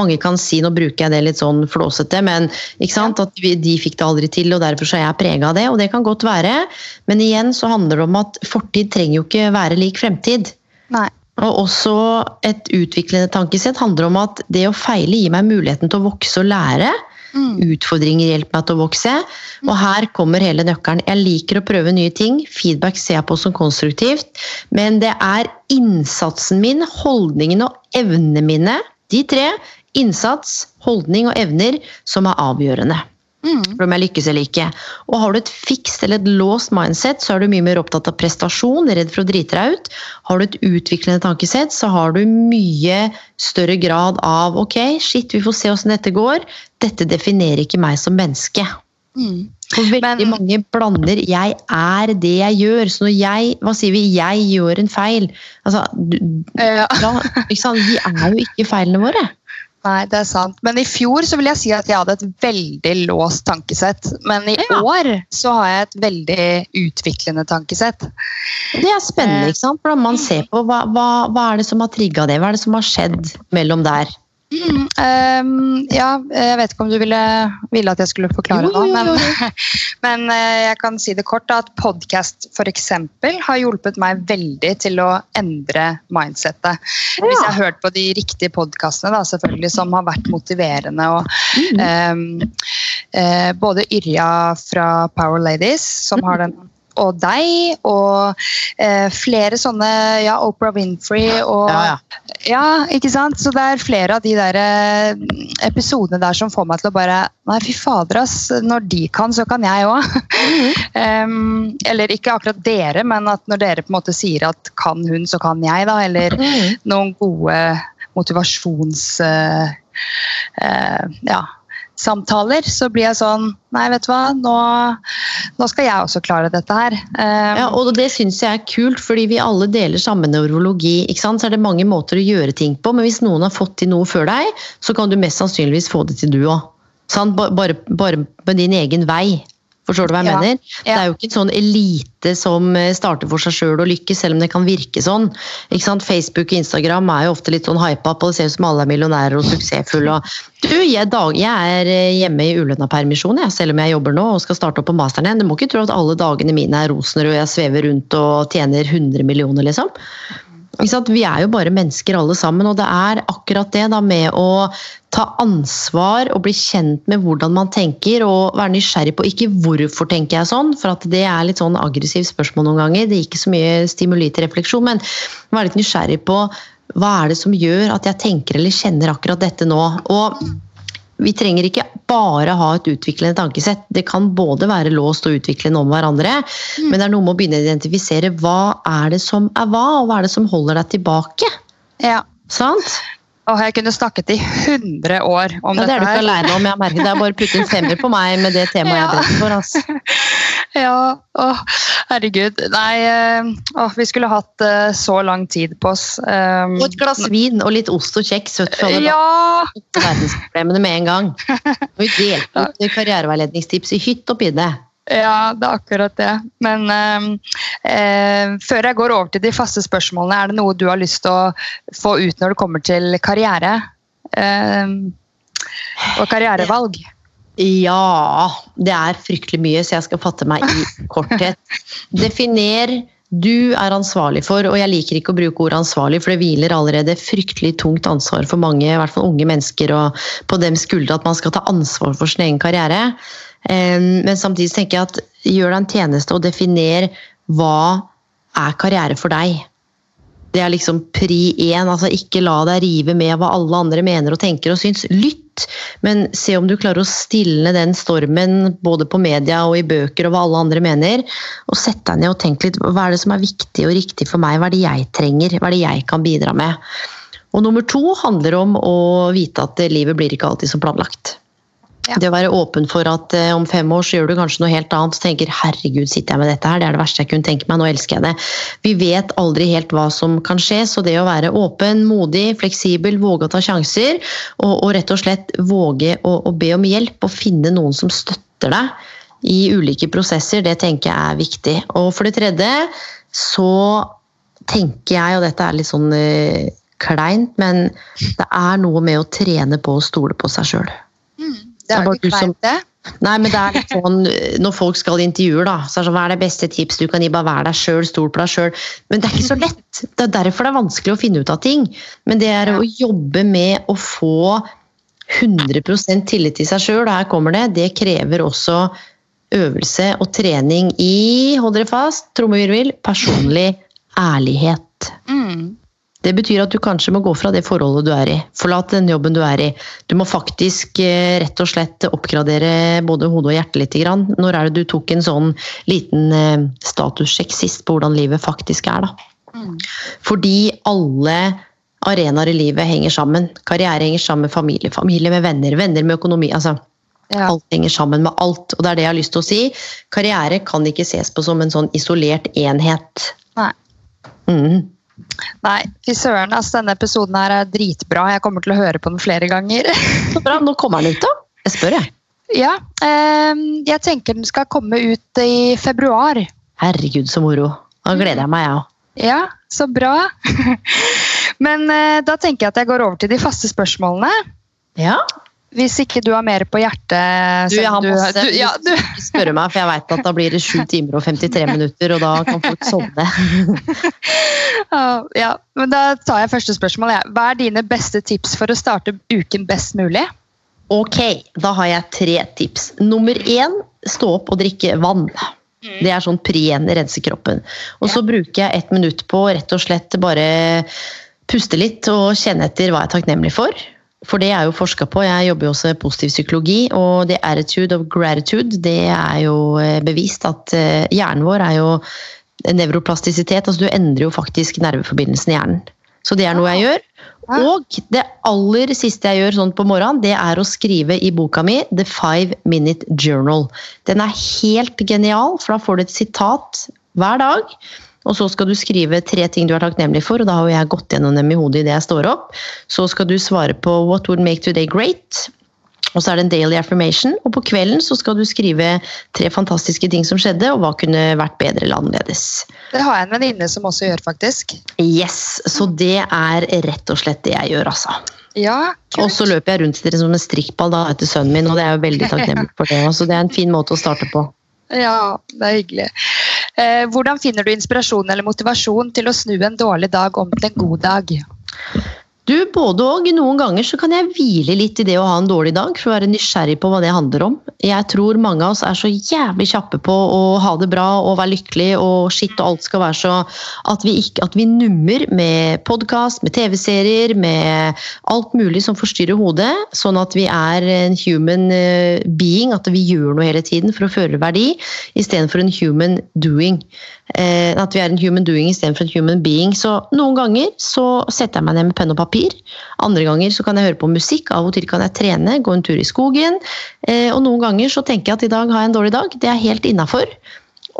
[SPEAKER 2] mange kan si, nå bruker jeg det litt sånn flåsete, men at vi, de fikk det aldri til, og derfor så er jeg prega av det. Og det kan godt være, men igjen så handler det om at fortid trenger jo ikke være lik fremtid.
[SPEAKER 3] Nei.
[SPEAKER 2] Og også et utviklende tankesett handler om at det å feile gir meg muligheten til å vokse og lære.
[SPEAKER 3] Mm.
[SPEAKER 2] Utfordringer hjelper meg til å vokse. Og her kommer hele nøkkelen. Jeg liker å prøve nye ting. Feedback ser jeg på som konstruktivt. Men det er innsatsen min, holdningen og evnene mine, de tre, innsats, holdning og evner, som er avgjørende
[SPEAKER 3] Mm.
[SPEAKER 2] om jeg lykkes eller ikke. Og har du et fikst eller et låst mindset, så er du mye mer opptatt av prestasjon, redd for å drite deg ut. Har du et utviklende tankesett, så har du mye større grad av ok, shit, vi får se åssen dette går. Dette definerer ikke meg som menneske.
[SPEAKER 3] Mm.
[SPEAKER 2] For veldig
[SPEAKER 3] Men-
[SPEAKER 2] mange blander 'jeg er det jeg gjør'. Så når jeg hva sier vi, 'jeg gjør en feil' altså, du,
[SPEAKER 3] Ja.
[SPEAKER 2] da? Vi er jo ikke feilene våre.
[SPEAKER 3] Nei, det er sant. Men i fjor så vil jeg si at jeg hadde et veldig låst tankesett. Men i
[SPEAKER 2] Ja.
[SPEAKER 3] år så har jeg et veldig utviklende tankesett.
[SPEAKER 2] Det er spennende,
[SPEAKER 3] Eh,
[SPEAKER 2] ikke sant? For man ser på hva, hva, hva er det som har trigga det? Hva er det som har skjedd mellom der?
[SPEAKER 3] Mm, um, ja, jeg vet ikke om du ville, ville at jeg skulle forklare
[SPEAKER 2] Jo,
[SPEAKER 3] nå, men, men eh, jeg kan si det kort da, at podkast f.eks. har hjulpet meg veldig til å endre mindsettet. Hvis jeg har hørt på de riktige podkastene selvfølgelig, som har vært motiverende. og
[SPEAKER 2] Mm.
[SPEAKER 3] um, uh, Både Yrja fra Power Ladies, som har den og deg, og eh, flere sånne Ja, Oprah Winfrey og
[SPEAKER 2] Ja, ja.
[SPEAKER 3] ja, ikke sant? Så det er flere av de der eh, episodene der som får meg til å bare Nei, fy fader, ass. Når de kan, så kan jeg òg. um, eller ikke akkurat dere, men at når dere på en måte sier at kan hun, så kan jeg, da. Eller
[SPEAKER 2] Mm.
[SPEAKER 3] noen gode motivasjons... Uh, uh, ja, samtaler, så blir jeg sånn Nei, vet du hva, nå, nå skal jeg også klare dette her. Um,
[SPEAKER 2] Ja, og det syns jeg er kult, fordi vi alle deler samme nevrologi. ikke sant? Så er det mange måter å gjøre ting på, men hvis noen har fått til noe før deg, så kan du mest sannsynligvis få det til du òg. Bare, bare med din egen vei. Forstår du hva jeg
[SPEAKER 3] Ja,
[SPEAKER 2] mener? Det er jo ikke en sånn elite som eh, starter for seg sjøl og lykkes, selv om det kan virke sånn. Facebook og Instagram er jo ofte litt sånn hypa på, det ser ut som alle er millionærer og suksessfulle. Og du, jeg, dag, jeg er eh, hjemme i ulønna permisjon, jeg, selv om jeg jobber nå og skal starte opp på masteren igjen. Du må ikke tro at alle dagene mine er rosenrøde og jeg svever rundt og tjener 100 millioner, liksom. Vi er jo bare mennesker alle sammen, og det er akkurat det da med å ta ansvar og bli kjent med hvordan man tenker og være nysgjerrig på ikke hvorfor tenker jeg sånn, for at det er litt sånn aggressivt spørsmål noen ganger. Det gir ikke så mye stimuli til refleksjon, men være litt nysgjerrig på hva er det som gjør at jeg tenker eller kjenner akkurat dette nå. Og vi trenger ikke bare ha et utviklende tankesett. Det kan både være låst og utviklende om hverandre, men det er noe med å begynne å identifisere hva er det som er hva, og hva er det som holder deg tilbake.
[SPEAKER 3] Ja.
[SPEAKER 2] Sant?
[SPEAKER 3] Og jeg kunne snakket i 100 år om
[SPEAKER 2] Ja, det er du ikke alene om. jeg merker Det er bare å putte en femmer på meg med det temaet jeg
[SPEAKER 3] Ja.
[SPEAKER 2] brenner for. Altså.
[SPEAKER 3] Ja, åh, herregud. Nei, eh, åh, vi skulle hatt uh, så lang tid på oss. Um,
[SPEAKER 2] Og et glass vin og litt ost og kjeks. vet du,
[SPEAKER 3] Ja!
[SPEAKER 2] verdensproblemene med en gang. Og vi delte ut karriereveiledningstips i hytt og pinne.
[SPEAKER 3] Ja, det er akkurat det. Men ehm, eh, før jeg går over til de faste spørsmålene, er det noe du har lyst til å få ut når det kommer til karriere? Eh, og karrierevalg?
[SPEAKER 2] Ja, det er fryktelig mye, så jeg skal fatte meg i korthet. Definer du er ansvarlig for, og jeg liker ikke å bruke ordet ansvarlig, for det hviler allerede fryktelig tungt ansvar for mange, i hvert fall unge mennesker, og på dems skuldre at man skal ta ansvar for sin egen karriere. Men samtidig tenker jeg at gjør deg en tjeneste og definer hva er karriere for deg. Det er liksom pri én. altså Ikke la deg rive med hva alle andre mener og tenker og syns. Lytt, men se om du klarer å stilne den stormen både på media og i bøker og hva alle andre mener. Og sett deg ned og tenk litt hva er det som er viktig og riktig for meg? Hva er det jeg trenger? Hva er det jeg kan bidra med? Og nummer to handler om å vite at livet blir ikke alltid som planlagt.
[SPEAKER 3] Ja.
[SPEAKER 2] Det å være åpen for at eh, om fem år så gjør du kanskje noe helt annet og tenker herregud, sitter jeg med dette her, det er det verste jeg kunne tenke meg, nå elsker jeg det. Vi vet aldri helt hva som kan skje, så det å være åpen, modig, fleksibel, våge å ta sjanser og, og rett og slett våge å, å be om hjelp og finne noen som støtter deg i ulike prosesser, det tenker jeg er viktig. Og for det tredje så tenker jeg, og dette er litt sånn eh, kleint, men det er noe med å trene på å stole på seg sjøl.
[SPEAKER 3] Det er
[SPEAKER 2] bare
[SPEAKER 3] jo ikke
[SPEAKER 2] som-
[SPEAKER 3] det.
[SPEAKER 2] Nei, men det er litt sånn Når folk skal i intervjuer, da, så er det sånn Hva er det beste tips du kan gi? Bare vær deg sjøl, stol på deg sjøl. Men det er ikke så lett. Det er derfor det er vanskelig å finne ut av ting. Men det er å jobbe med å få 100 tillit til seg sjøl, her kommer det, det krever også øvelse og trening i, hold dere fast, trommevirvel, personlig ærlighet.
[SPEAKER 3] Mm.
[SPEAKER 2] Det betyr at du kanskje må gå fra det forholdet du er i. Forlate den jobben du er i. Du må faktisk eh, rett og slett oppgradere både hodet og hjertet litt. Grann. Når er det du tok en sånn liten eh, statussjekk sist på hvordan livet faktisk er? da?
[SPEAKER 3] Mm.
[SPEAKER 2] Fordi alle arenaer i livet henger sammen. Karriere henger sammen med familie, familie med venner, venner med økonomi. altså
[SPEAKER 3] Ja.
[SPEAKER 2] Alt henger sammen med alt. Og det er det jeg har lyst til å si. Karriere kan ikke ses på som en sånn isolert enhet.
[SPEAKER 3] Nei.
[SPEAKER 2] Mhm.
[SPEAKER 3] Nei, fy søren. Altså, denne episoden her er dritbra. Jeg kommer til å høre på den flere ganger.
[SPEAKER 2] Så bra. Nå kommer den ut, da. Jeg spør, jeg.
[SPEAKER 3] ja, Eh, jeg tenker den skal komme ut i februar.
[SPEAKER 2] Herregud, så moro. Nå gleder jeg meg, jeg òg.
[SPEAKER 3] Ja, så bra. Men eh, da tenker jeg at jeg går over til de faste spørsmålene.
[SPEAKER 2] Ja.
[SPEAKER 3] Hvis ikke du har mer på hjertet
[SPEAKER 2] Du, jeg har masse.
[SPEAKER 3] du, ja, du,
[SPEAKER 2] spørre meg, for jeg vet at da blir det 7 timer og 53 minutter, og da kan folk sovne.
[SPEAKER 3] Ja, men Da tar jeg første spørsmål. Ja. Hva er dine beste tips for å starte uken best mulig?
[SPEAKER 2] Ok, da har jeg tre tips. Nummer én, stå opp og drikke vann. Det er sånn pri én, rense kroppen. Og så bruker jeg ett minutt på rett og slett bare puste litt og kjenne etter hva jeg er takknemlig for. For det er jo forska på. Jeg jobber jo også med positiv psykologi, og the attitude of gratitude, det er jo eh, bevist at eh, hjernen vår er jo nevroplastisitet. Altså du endrer jo faktisk nerveforbindelsen i hjernen. Så det er noe jeg gjør. Og det aller siste jeg gjør sånn på morgenen, det er å skrive i boka mi The Five Minute Journal. Den er helt genial, for da får du et sitat hver dag. Og så skal du skrive tre ting du er takknemlig for, og da har jo jeg gått gjennom dem i hodet idet jeg står opp. Så skal du svare på What would make today great? Og så er det en daily affirmation, og på kvelden så skal du skrive tre fantastiske ting som skjedde, og hva kunne vært bedre eller annerledes.
[SPEAKER 3] Det har jeg en venninne som også gjør, faktisk.
[SPEAKER 2] Yes, Så det er rett og slett det jeg gjør, altså.
[SPEAKER 3] Ja,
[SPEAKER 2] Og så løper jeg rundt som en strikkball da etter sønnen min, og det er jo veldig takknemlig for det. Så det er en fin måte å starte på.
[SPEAKER 3] Ja, det er hyggelig. Eh, hvordan finner du inspirasjon eller motivasjon til å snu en dårlig dag om til en god dag?
[SPEAKER 2] Du, både og. Noen ganger så kan jeg hvile litt i det å ha en dårlig dag, for å være nysgjerrig på hva det handler om. Jeg tror mange av oss er så jævlig kjappe på å ha det bra og være lykkelig, og shit og alt skal være så At vi, ikke, at vi nummer med podkast, med TV-serier, med alt mulig som forstyrrer hodet, sånn at vi er en human eh, being, at vi gjør noe hele tiden for å føre verdi, istedenfor en human doing. Eh, at vi er en human doing istedenfor en human being. Så noen ganger så setter jeg meg ned med penn og papir. Andre ganger så kan jeg høre på musikk, av og til kan jeg trene, gå en tur i skogen. Eh, og noen ganger så tenker jeg at i dag har jeg en dårlig dag. Det er helt innafor.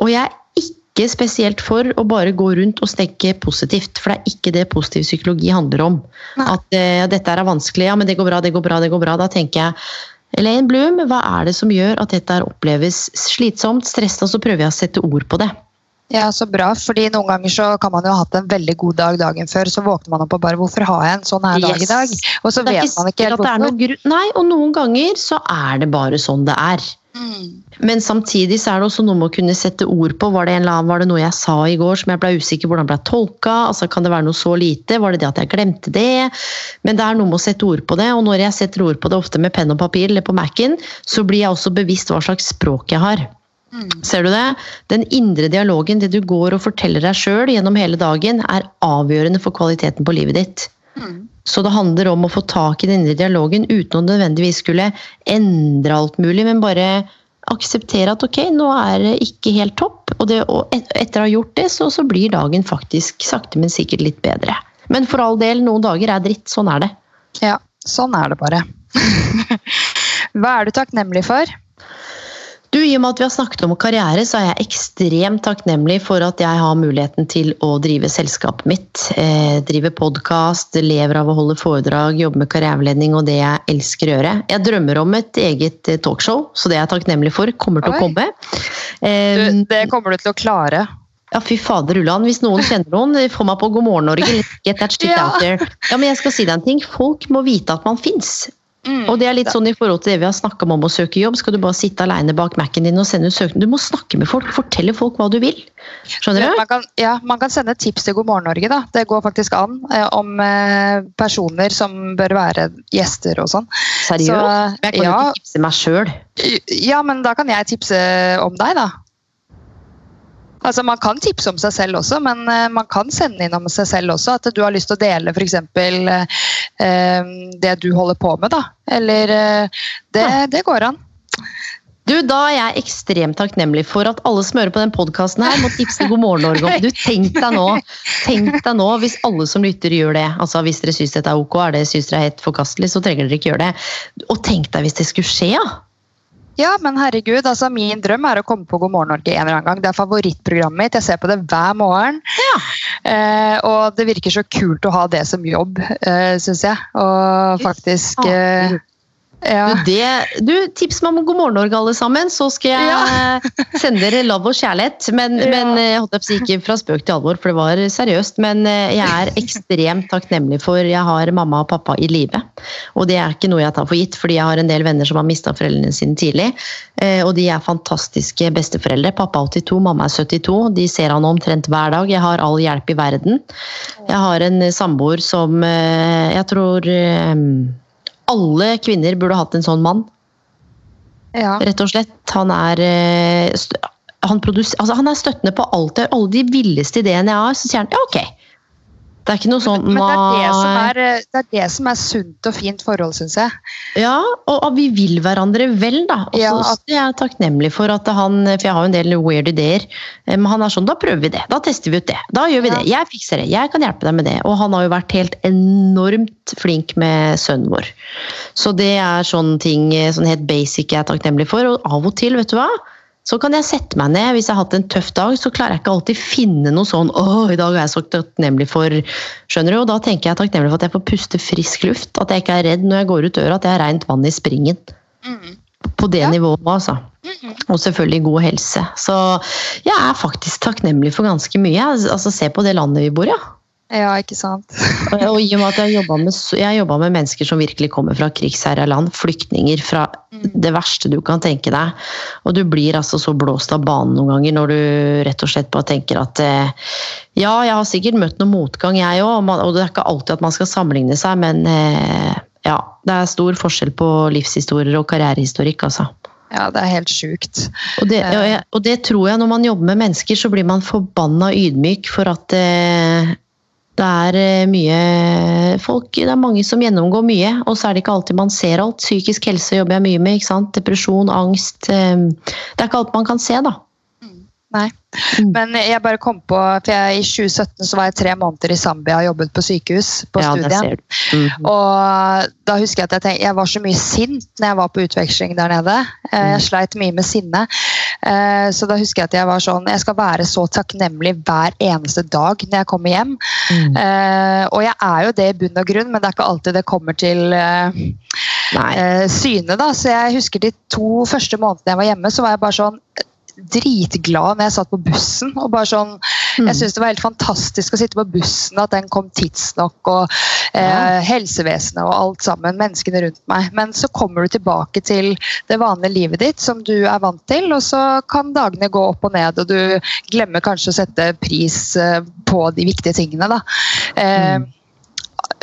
[SPEAKER 2] Og jeg er ikke spesielt for å bare gå rundt og tenke positivt, for det er ikke det positiv psykologi handler om.
[SPEAKER 3] Nei.
[SPEAKER 2] At eh, dette er vanskelig, ja, men det går bra, det går bra, det går bra. Da tenker jeg Elaine Bloom, hva er det som gjør at dette oppleves slitsomt, stressende, og så prøver jeg å sette ord på det.
[SPEAKER 3] Ja, så bra, fordi Noen ganger så kan man jo ha hatt en veldig god dag dagen før, så våkner man opp og bare 'Hvorfor har jeg en sånn her dag i dag?' Og så vet man ikke helt hvorfor.
[SPEAKER 2] Nei, og noen ganger så er det bare sånn det er.
[SPEAKER 3] Mm.
[SPEAKER 2] Men samtidig så er det også noe med å kunne sette ord på. Var det, annen, var det noe jeg sa i går som jeg ble usikker hvordan ble tolka? Altså, kan det være noe så lite? Var det det at jeg glemte det? Men det er noe med å sette ord på det, og når jeg setter ord på det ofte med penn og papir eller på Mac-en, så blir jeg også bevisst hva slags språk jeg har.
[SPEAKER 3] Mm.
[SPEAKER 2] Ser du det? Den indre dialogen, det du går og forteller deg sjøl gjennom hele dagen, er avgjørende for kvaliteten på livet ditt.
[SPEAKER 3] Mm.
[SPEAKER 2] Så det handler om å få tak i den indre dialogen uten å nødvendigvis skulle endre alt mulig, men bare akseptere at ok, nå er det ikke helt topp. Og, det, og et, etter å ha gjort det, så, så blir dagen faktisk sakte, men sikkert litt bedre. Men for all del, noen dager er dritt. Sånn er det.
[SPEAKER 3] Ja, sånn er det bare. Hva er du takknemlig for?
[SPEAKER 2] Du, I og med at vi har snakket om karriere, så er jeg ekstremt takknemlig for at jeg har muligheten til å drive selskapet mitt. Eh, drive podkast, lever av å holde foredrag, jobbe med karriereveiledning og det jeg elsker å gjøre. Jeg drømmer om et eget eh, talkshow, så det er jeg takknemlig for. Kommer til
[SPEAKER 3] Oi.
[SPEAKER 2] å komme.
[SPEAKER 3] Du,
[SPEAKER 2] Eh,
[SPEAKER 3] det kommer du til å klare.
[SPEAKER 2] ja, fy fader Ulland. Hvis noen kjenner noen, få meg på God morgen Norge. Get that shit
[SPEAKER 3] Ja.
[SPEAKER 2] out there. Ja, men jeg skal si deg en ting. Folk må vite at man fins.
[SPEAKER 3] Mm.
[SPEAKER 2] Og det er litt sånn i forhold til det vi har snakka om om å søke jobb. Skal du bare sitte alene bak Mac-en din og sende ut søknad? Du må snakke med folk. Fortelle folk hva du vil. Skjønner du?
[SPEAKER 3] Man kan, ja, man kan sende tips til God morgen Norge. da. Det går faktisk an. Eh, om eh, personer som bør være gjester og sånn.
[SPEAKER 2] Seriøst?
[SPEAKER 3] Så,
[SPEAKER 2] jeg kan jo
[SPEAKER 3] ja.
[SPEAKER 2] ikke tipse meg sjøl.
[SPEAKER 3] Ja, men da kan jeg tipse om deg, da. Altså, Man kan tipse om seg selv også, men eh, man kan sende inn om seg selv også. At du har lyst til å dele f.eks. Uh, det du holder på med, da. Eller eh, det, det går an.
[SPEAKER 2] Du, Da er jeg ekstremt takknemlig for at alle som hører på den podkasten her, må tipse God morgen Norge om. Du, tenk deg nå, tenk deg nå hvis alle som lytter gjør det. Altså Hvis dere syns dette er ok, er det synes dere er helt forkastelig, så trenger dere ikke gjøre det. Og tenk deg hvis det skulle skje, ja.
[SPEAKER 3] Ja, men herregud, altså min drøm er å komme på God morgen Norge en eller annen gang. Det er favorittprogrammet mitt. Jeg ser på det hver morgen.
[SPEAKER 2] Ja.
[SPEAKER 3] Eh, og det virker så kult å ha det som jobb, eh, syns jeg. Og faktisk eh, ja.
[SPEAKER 2] Du, det, du, tips meg om God morgen Norge, alle sammen, så skal jeg sende dere love og kjærlighet. Men,
[SPEAKER 3] Ja.
[SPEAKER 2] men eh, holdt jeg på å si ikke fra spøk til alvor, for det var seriøst. Men eh, jeg er ekstremt takknemlig for jeg har mamma og pappa i live. Og det er ikke noe jeg tar for gitt, fordi jeg har en del venner som har mista foreldrene sine tidlig. Eh, Og de er fantastiske besteforeldre. Pappa er 82, mamma er 72. De ser han omtrent hver dag. Jeg har all hjelp i verden. Jeg har en samboer som jeg tror alle kvinner burde hatt en sånn mann,
[SPEAKER 3] ja.
[SPEAKER 2] rett og slett. Han er, eh, han altså han er støttende på alt. Alle de villeste ideene jeg har, så sier han ja, ok. Det er ikke noe sånn
[SPEAKER 3] Men det er det, som er, det er det som er sunt og fint forhold, syns jeg.
[SPEAKER 2] Ja, og, og vi vil hverandre vel, da. Og så
[SPEAKER 3] Ja,
[SPEAKER 2] er jeg takknemlig for at han For jeg har jo en del weird ideer. eh, Men han er sånn, da prøver vi det. Da tester vi ut det. Da gjør vi
[SPEAKER 3] Ja.
[SPEAKER 2] det. Jeg fikser det. Jeg kan hjelpe deg med det. Og han har jo vært helt enormt flink med sønnen vår. Så det er sånne ting eh, sånn helt basic jeg er takknemlig for. Og av og til, vet du hva. Så kan jeg sette meg ned, hvis jeg har hatt en tøff dag, så klarer jeg ikke alltid finne noe sånn Å, i dag er jeg så takknemlig for Skjønner du? Og da tenker jeg takknemlig for at jeg får puste frisk luft. At jeg ikke er redd når jeg går ut døra, at jeg har rent vann i springen. på det
[SPEAKER 3] Ja.
[SPEAKER 2] nivået, altså. Og selvfølgelig god helse. Så jeg er faktisk takknemlig for ganske mye. Altså, se på det landet vi bor i. Ja.
[SPEAKER 3] Ja, ikke sant.
[SPEAKER 2] Og i og med at jeg jobba med, jeg med mennesker som virkelig kommer fra krigsherja land, flyktninger fra det verste du kan tenke deg. Og du blir altså så blåst av banen noen ganger når du rett og slett bare tenker at eh, ja, jeg har sikkert møtt noe motgang jeg òg, og det er ikke alltid at man skal sammenligne seg, men eh, ja, det er stor forskjell på livshistorier og karrierehistorikk, altså.
[SPEAKER 3] Ja, det er helt sjukt.
[SPEAKER 2] Og det, og, jeg, og det tror jeg når man jobber med mennesker, så blir man forbanna ydmyk for at eh, det er eh, mye folk Det er mange som gjennomgår mye, og så er det ikke alltid man ser alt. Psykisk helse jobber jeg mye med. ikke sant? Depresjon, angst. eh, Det er ikke alt man kan se, da.
[SPEAKER 3] Nei.
[SPEAKER 2] Mm.
[SPEAKER 3] Men jeg bare kom på, for jeg, i 2017 så var jeg tre måneder i Zambia og jobbet på sykehus på
[SPEAKER 2] ja,
[SPEAKER 3] studien.
[SPEAKER 2] Mm. Mhm.
[SPEAKER 3] Og da husker jeg at jeg, tenkte, jeg var så mye sint når jeg var på utveksling der nede. Eh, Jeg sleit mye med sinne. Eh, Så da husker jeg at jeg var sånn Jeg skal være så takknemlig hver eneste dag når jeg kommer hjem.
[SPEAKER 2] Mm.
[SPEAKER 3] Eh, Og jeg er jo det i bunn og grunn, men det er ikke alltid det kommer til eh, syne. da, Så jeg husker de to første månedene jeg var hjemme, så var jeg bare sånn dritglad når jeg satt på bussen. og bare sånn. Jeg syns det var helt fantastisk å sitte på bussen, at den kom tidsnok. og eh, Helsevesenet og alt sammen, menneskene rundt meg. Men så kommer du tilbake til det vanlige livet ditt som du er vant til, og så kan dagene gå opp og ned, og du glemmer kanskje å sette pris eh, på de viktige tingene. da. Eh,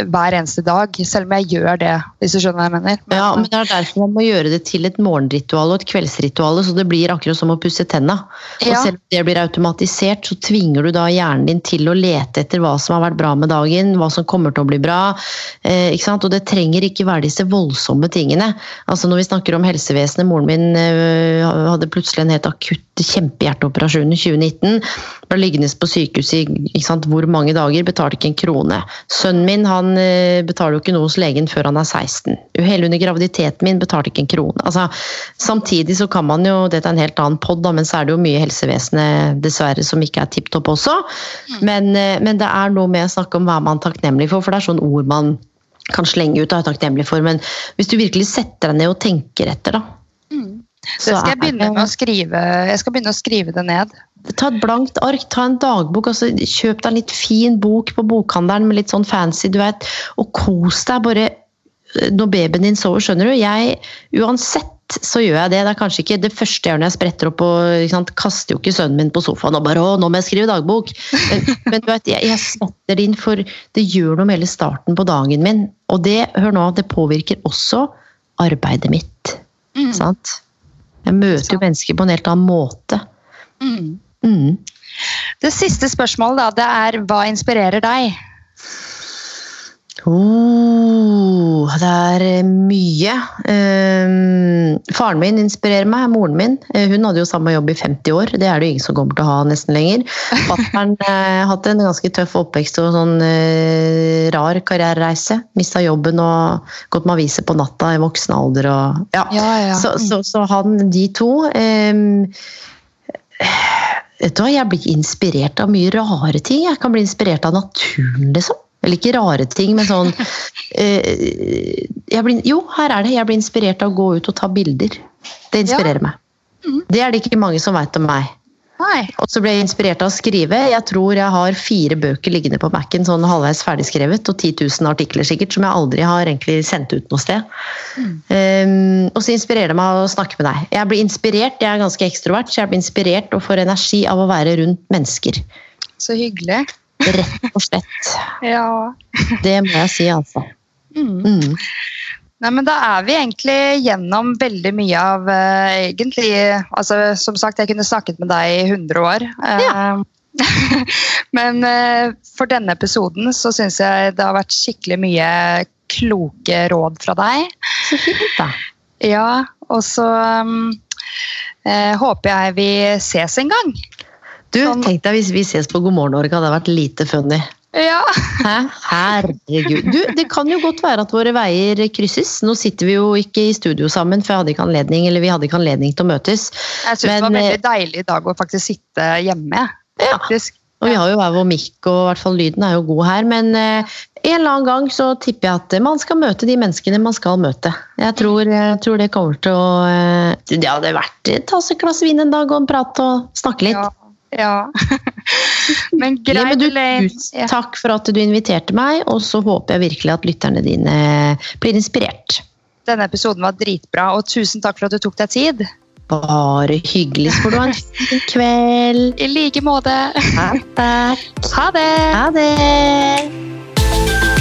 [SPEAKER 3] Hver eneste dag, selv om jeg gjør det, hvis du skjønner hva jeg mener. Men-
[SPEAKER 2] Ja, men det er derfor man må gjøre det til et morgenritual og et kveldsritual, så det blir akkurat som å pusse tenna. Og
[SPEAKER 3] Ja.
[SPEAKER 2] selv om det blir automatisert, så tvinger du da hjernen din til å lete etter hva som har vært bra med dagen, hva som kommer til å bli bra. Eh, ikke sant? Og det trenger ikke være disse voldsomme tingene. Altså Når vi snakker om helsevesenet, moren min eh, hadde plutselig en helt akutt kjempehjerteoperasjon i 2019. Ble liggende på sykehus i ikke sant, hvor mange dager, betalte ikke en krone. Sønnen min han eh, betaler jo ikke noe hos legen før han er 16. Hele under graviditeten min betalte ikke en krone. Altså, samtidig så kan man jo, dette er en helt annen pod, men så er det jo mye i helsevesenet dessverre som ikke er tipp topp også. Men, eh, men det er noe med å snakke om hva man er takknemlig for, for det er sånn ord man kan slenge ut og er takknemlig for. Men hvis du virkelig setter deg ned og tenker etter, da.
[SPEAKER 3] så skal jeg begynne med å skrive, jeg skal begynne å skrive det ned.
[SPEAKER 2] Ta et blankt ark, ta en dagbok. Altså, kjøp deg en litt fin bok på bokhandelen med litt sånn fancy, du vet. Og kos deg bare eh, når babyen din sover, skjønner du. Jeg, uansett så gjør jeg det. Det er kanskje ikke det første jeg gjør når jeg spretter opp og kaster jo ikke sønnen min på sofaen og bare 'Å, nå må jeg skrive dagbok'. Men, du vet, jeg, jeg setter det inn, for det gjør noe med hele starten på dagen min. Og det, hør nå, det påvirker også arbeidet mitt. Sant? Jeg møter jo mennesker på en helt annen måte.
[SPEAKER 3] Mm.
[SPEAKER 2] Mm.
[SPEAKER 3] Det siste spørsmålet da, det er hva inspirerer deg?
[SPEAKER 2] Oh, det er eh, mye. Um, faren min inspirerer meg, moren min. Eh, Hun hadde jo samme jobb i 50 år. Det er det jo ingen som kommer til å ha nesten lenger. Fatter'n har hatt en ganske tøff oppvekst og sånn uh, rar karrierereise. Mista jobben og gått med aviser på natta i voksen alder og ja.
[SPEAKER 3] Ja, ja.
[SPEAKER 2] Så, så, så han, de to um, Vet du hva, jeg blir inspirert av mye rare ting. Jeg kan bli inspirert av naturen, liksom. Eller ikke rare ting, men sånn eh, jeg blir, Jo, her er det. Jeg blir inspirert av å gå ut og ta bilder. Det inspirerer meg. Det er det ikke mange som veit om meg.
[SPEAKER 3] Nei.
[SPEAKER 2] Og så ble jeg inspirert av å skrive. Jeg tror jeg har fire bøker liggende på Mac-en, sånn halvveis ferdigskrevet, og 10 000 artikler sikkert, som jeg aldri har egentlig sendt ut noe sted. Um, og så inspirerer det meg å snakke med deg. Jeg blir inspirert, jeg er ganske ekstrovert, så jeg blir inspirert og får energi av å være rundt mennesker.
[SPEAKER 3] Så hyggelig.
[SPEAKER 2] Rett og slett.
[SPEAKER 3] Ja.
[SPEAKER 2] Det må jeg si, altså.
[SPEAKER 3] Mm.
[SPEAKER 2] Mm.
[SPEAKER 3] Nei, men Da er vi egentlig gjennom veldig mye av uh, egentlig, altså Som sagt, jeg kunne snakket med deg i 100 år. Eh, men uh, for denne episoden så syns jeg det har vært skikkelig mye kloke råd fra deg.
[SPEAKER 2] Så fint, da.
[SPEAKER 3] Ja, og så um, håper jeg vi ses en gang.
[SPEAKER 2] Du,
[SPEAKER 3] Sånn.
[SPEAKER 2] tenk deg hvis vi ses på God morgen Norge, hadde vært lite funny.
[SPEAKER 3] Ja.
[SPEAKER 2] Herregud. Du, det kan jo godt være at våre veier krysses. Nå sitter vi jo ikke i studio sammen, for jeg hadde ikke anledning, eller vi hadde ikke anledning til å møtes.
[SPEAKER 3] Jeg syns det var veldig deilig i dag å faktisk sitte hjemme. faktisk. Ja.
[SPEAKER 2] Og vi har jo hver vår mikk, og i hvert fall lyden er jo god her. Men eh, en eller annen gang så tipper jeg at man skal møte de menneskene man skal møte. Jeg tror, jeg tror det kommer til å eh, Det hadde vært ta seg et glass vin en dag og prate og snakke litt.
[SPEAKER 3] Ja. ja. men greit,
[SPEAKER 2] du.
[SPEAKER 3] Ja.
[SPEAKER 2] takk for at du inviterte meg, og så håper jeg virkelig at lytterne dine blir inspirert.
[SPEAKER 3] Denne episoden var dritbra, og tusen takk for at du tok deg tid.
[SPEAKER 2] Bare hyggelig. Så får du ha en fin kveld.
[SPEAKER 3] I like måte.
[SPEAKER 2] Takk.
[SPEAKER 3] Ha det!
[SPEAKER 2] Ha det!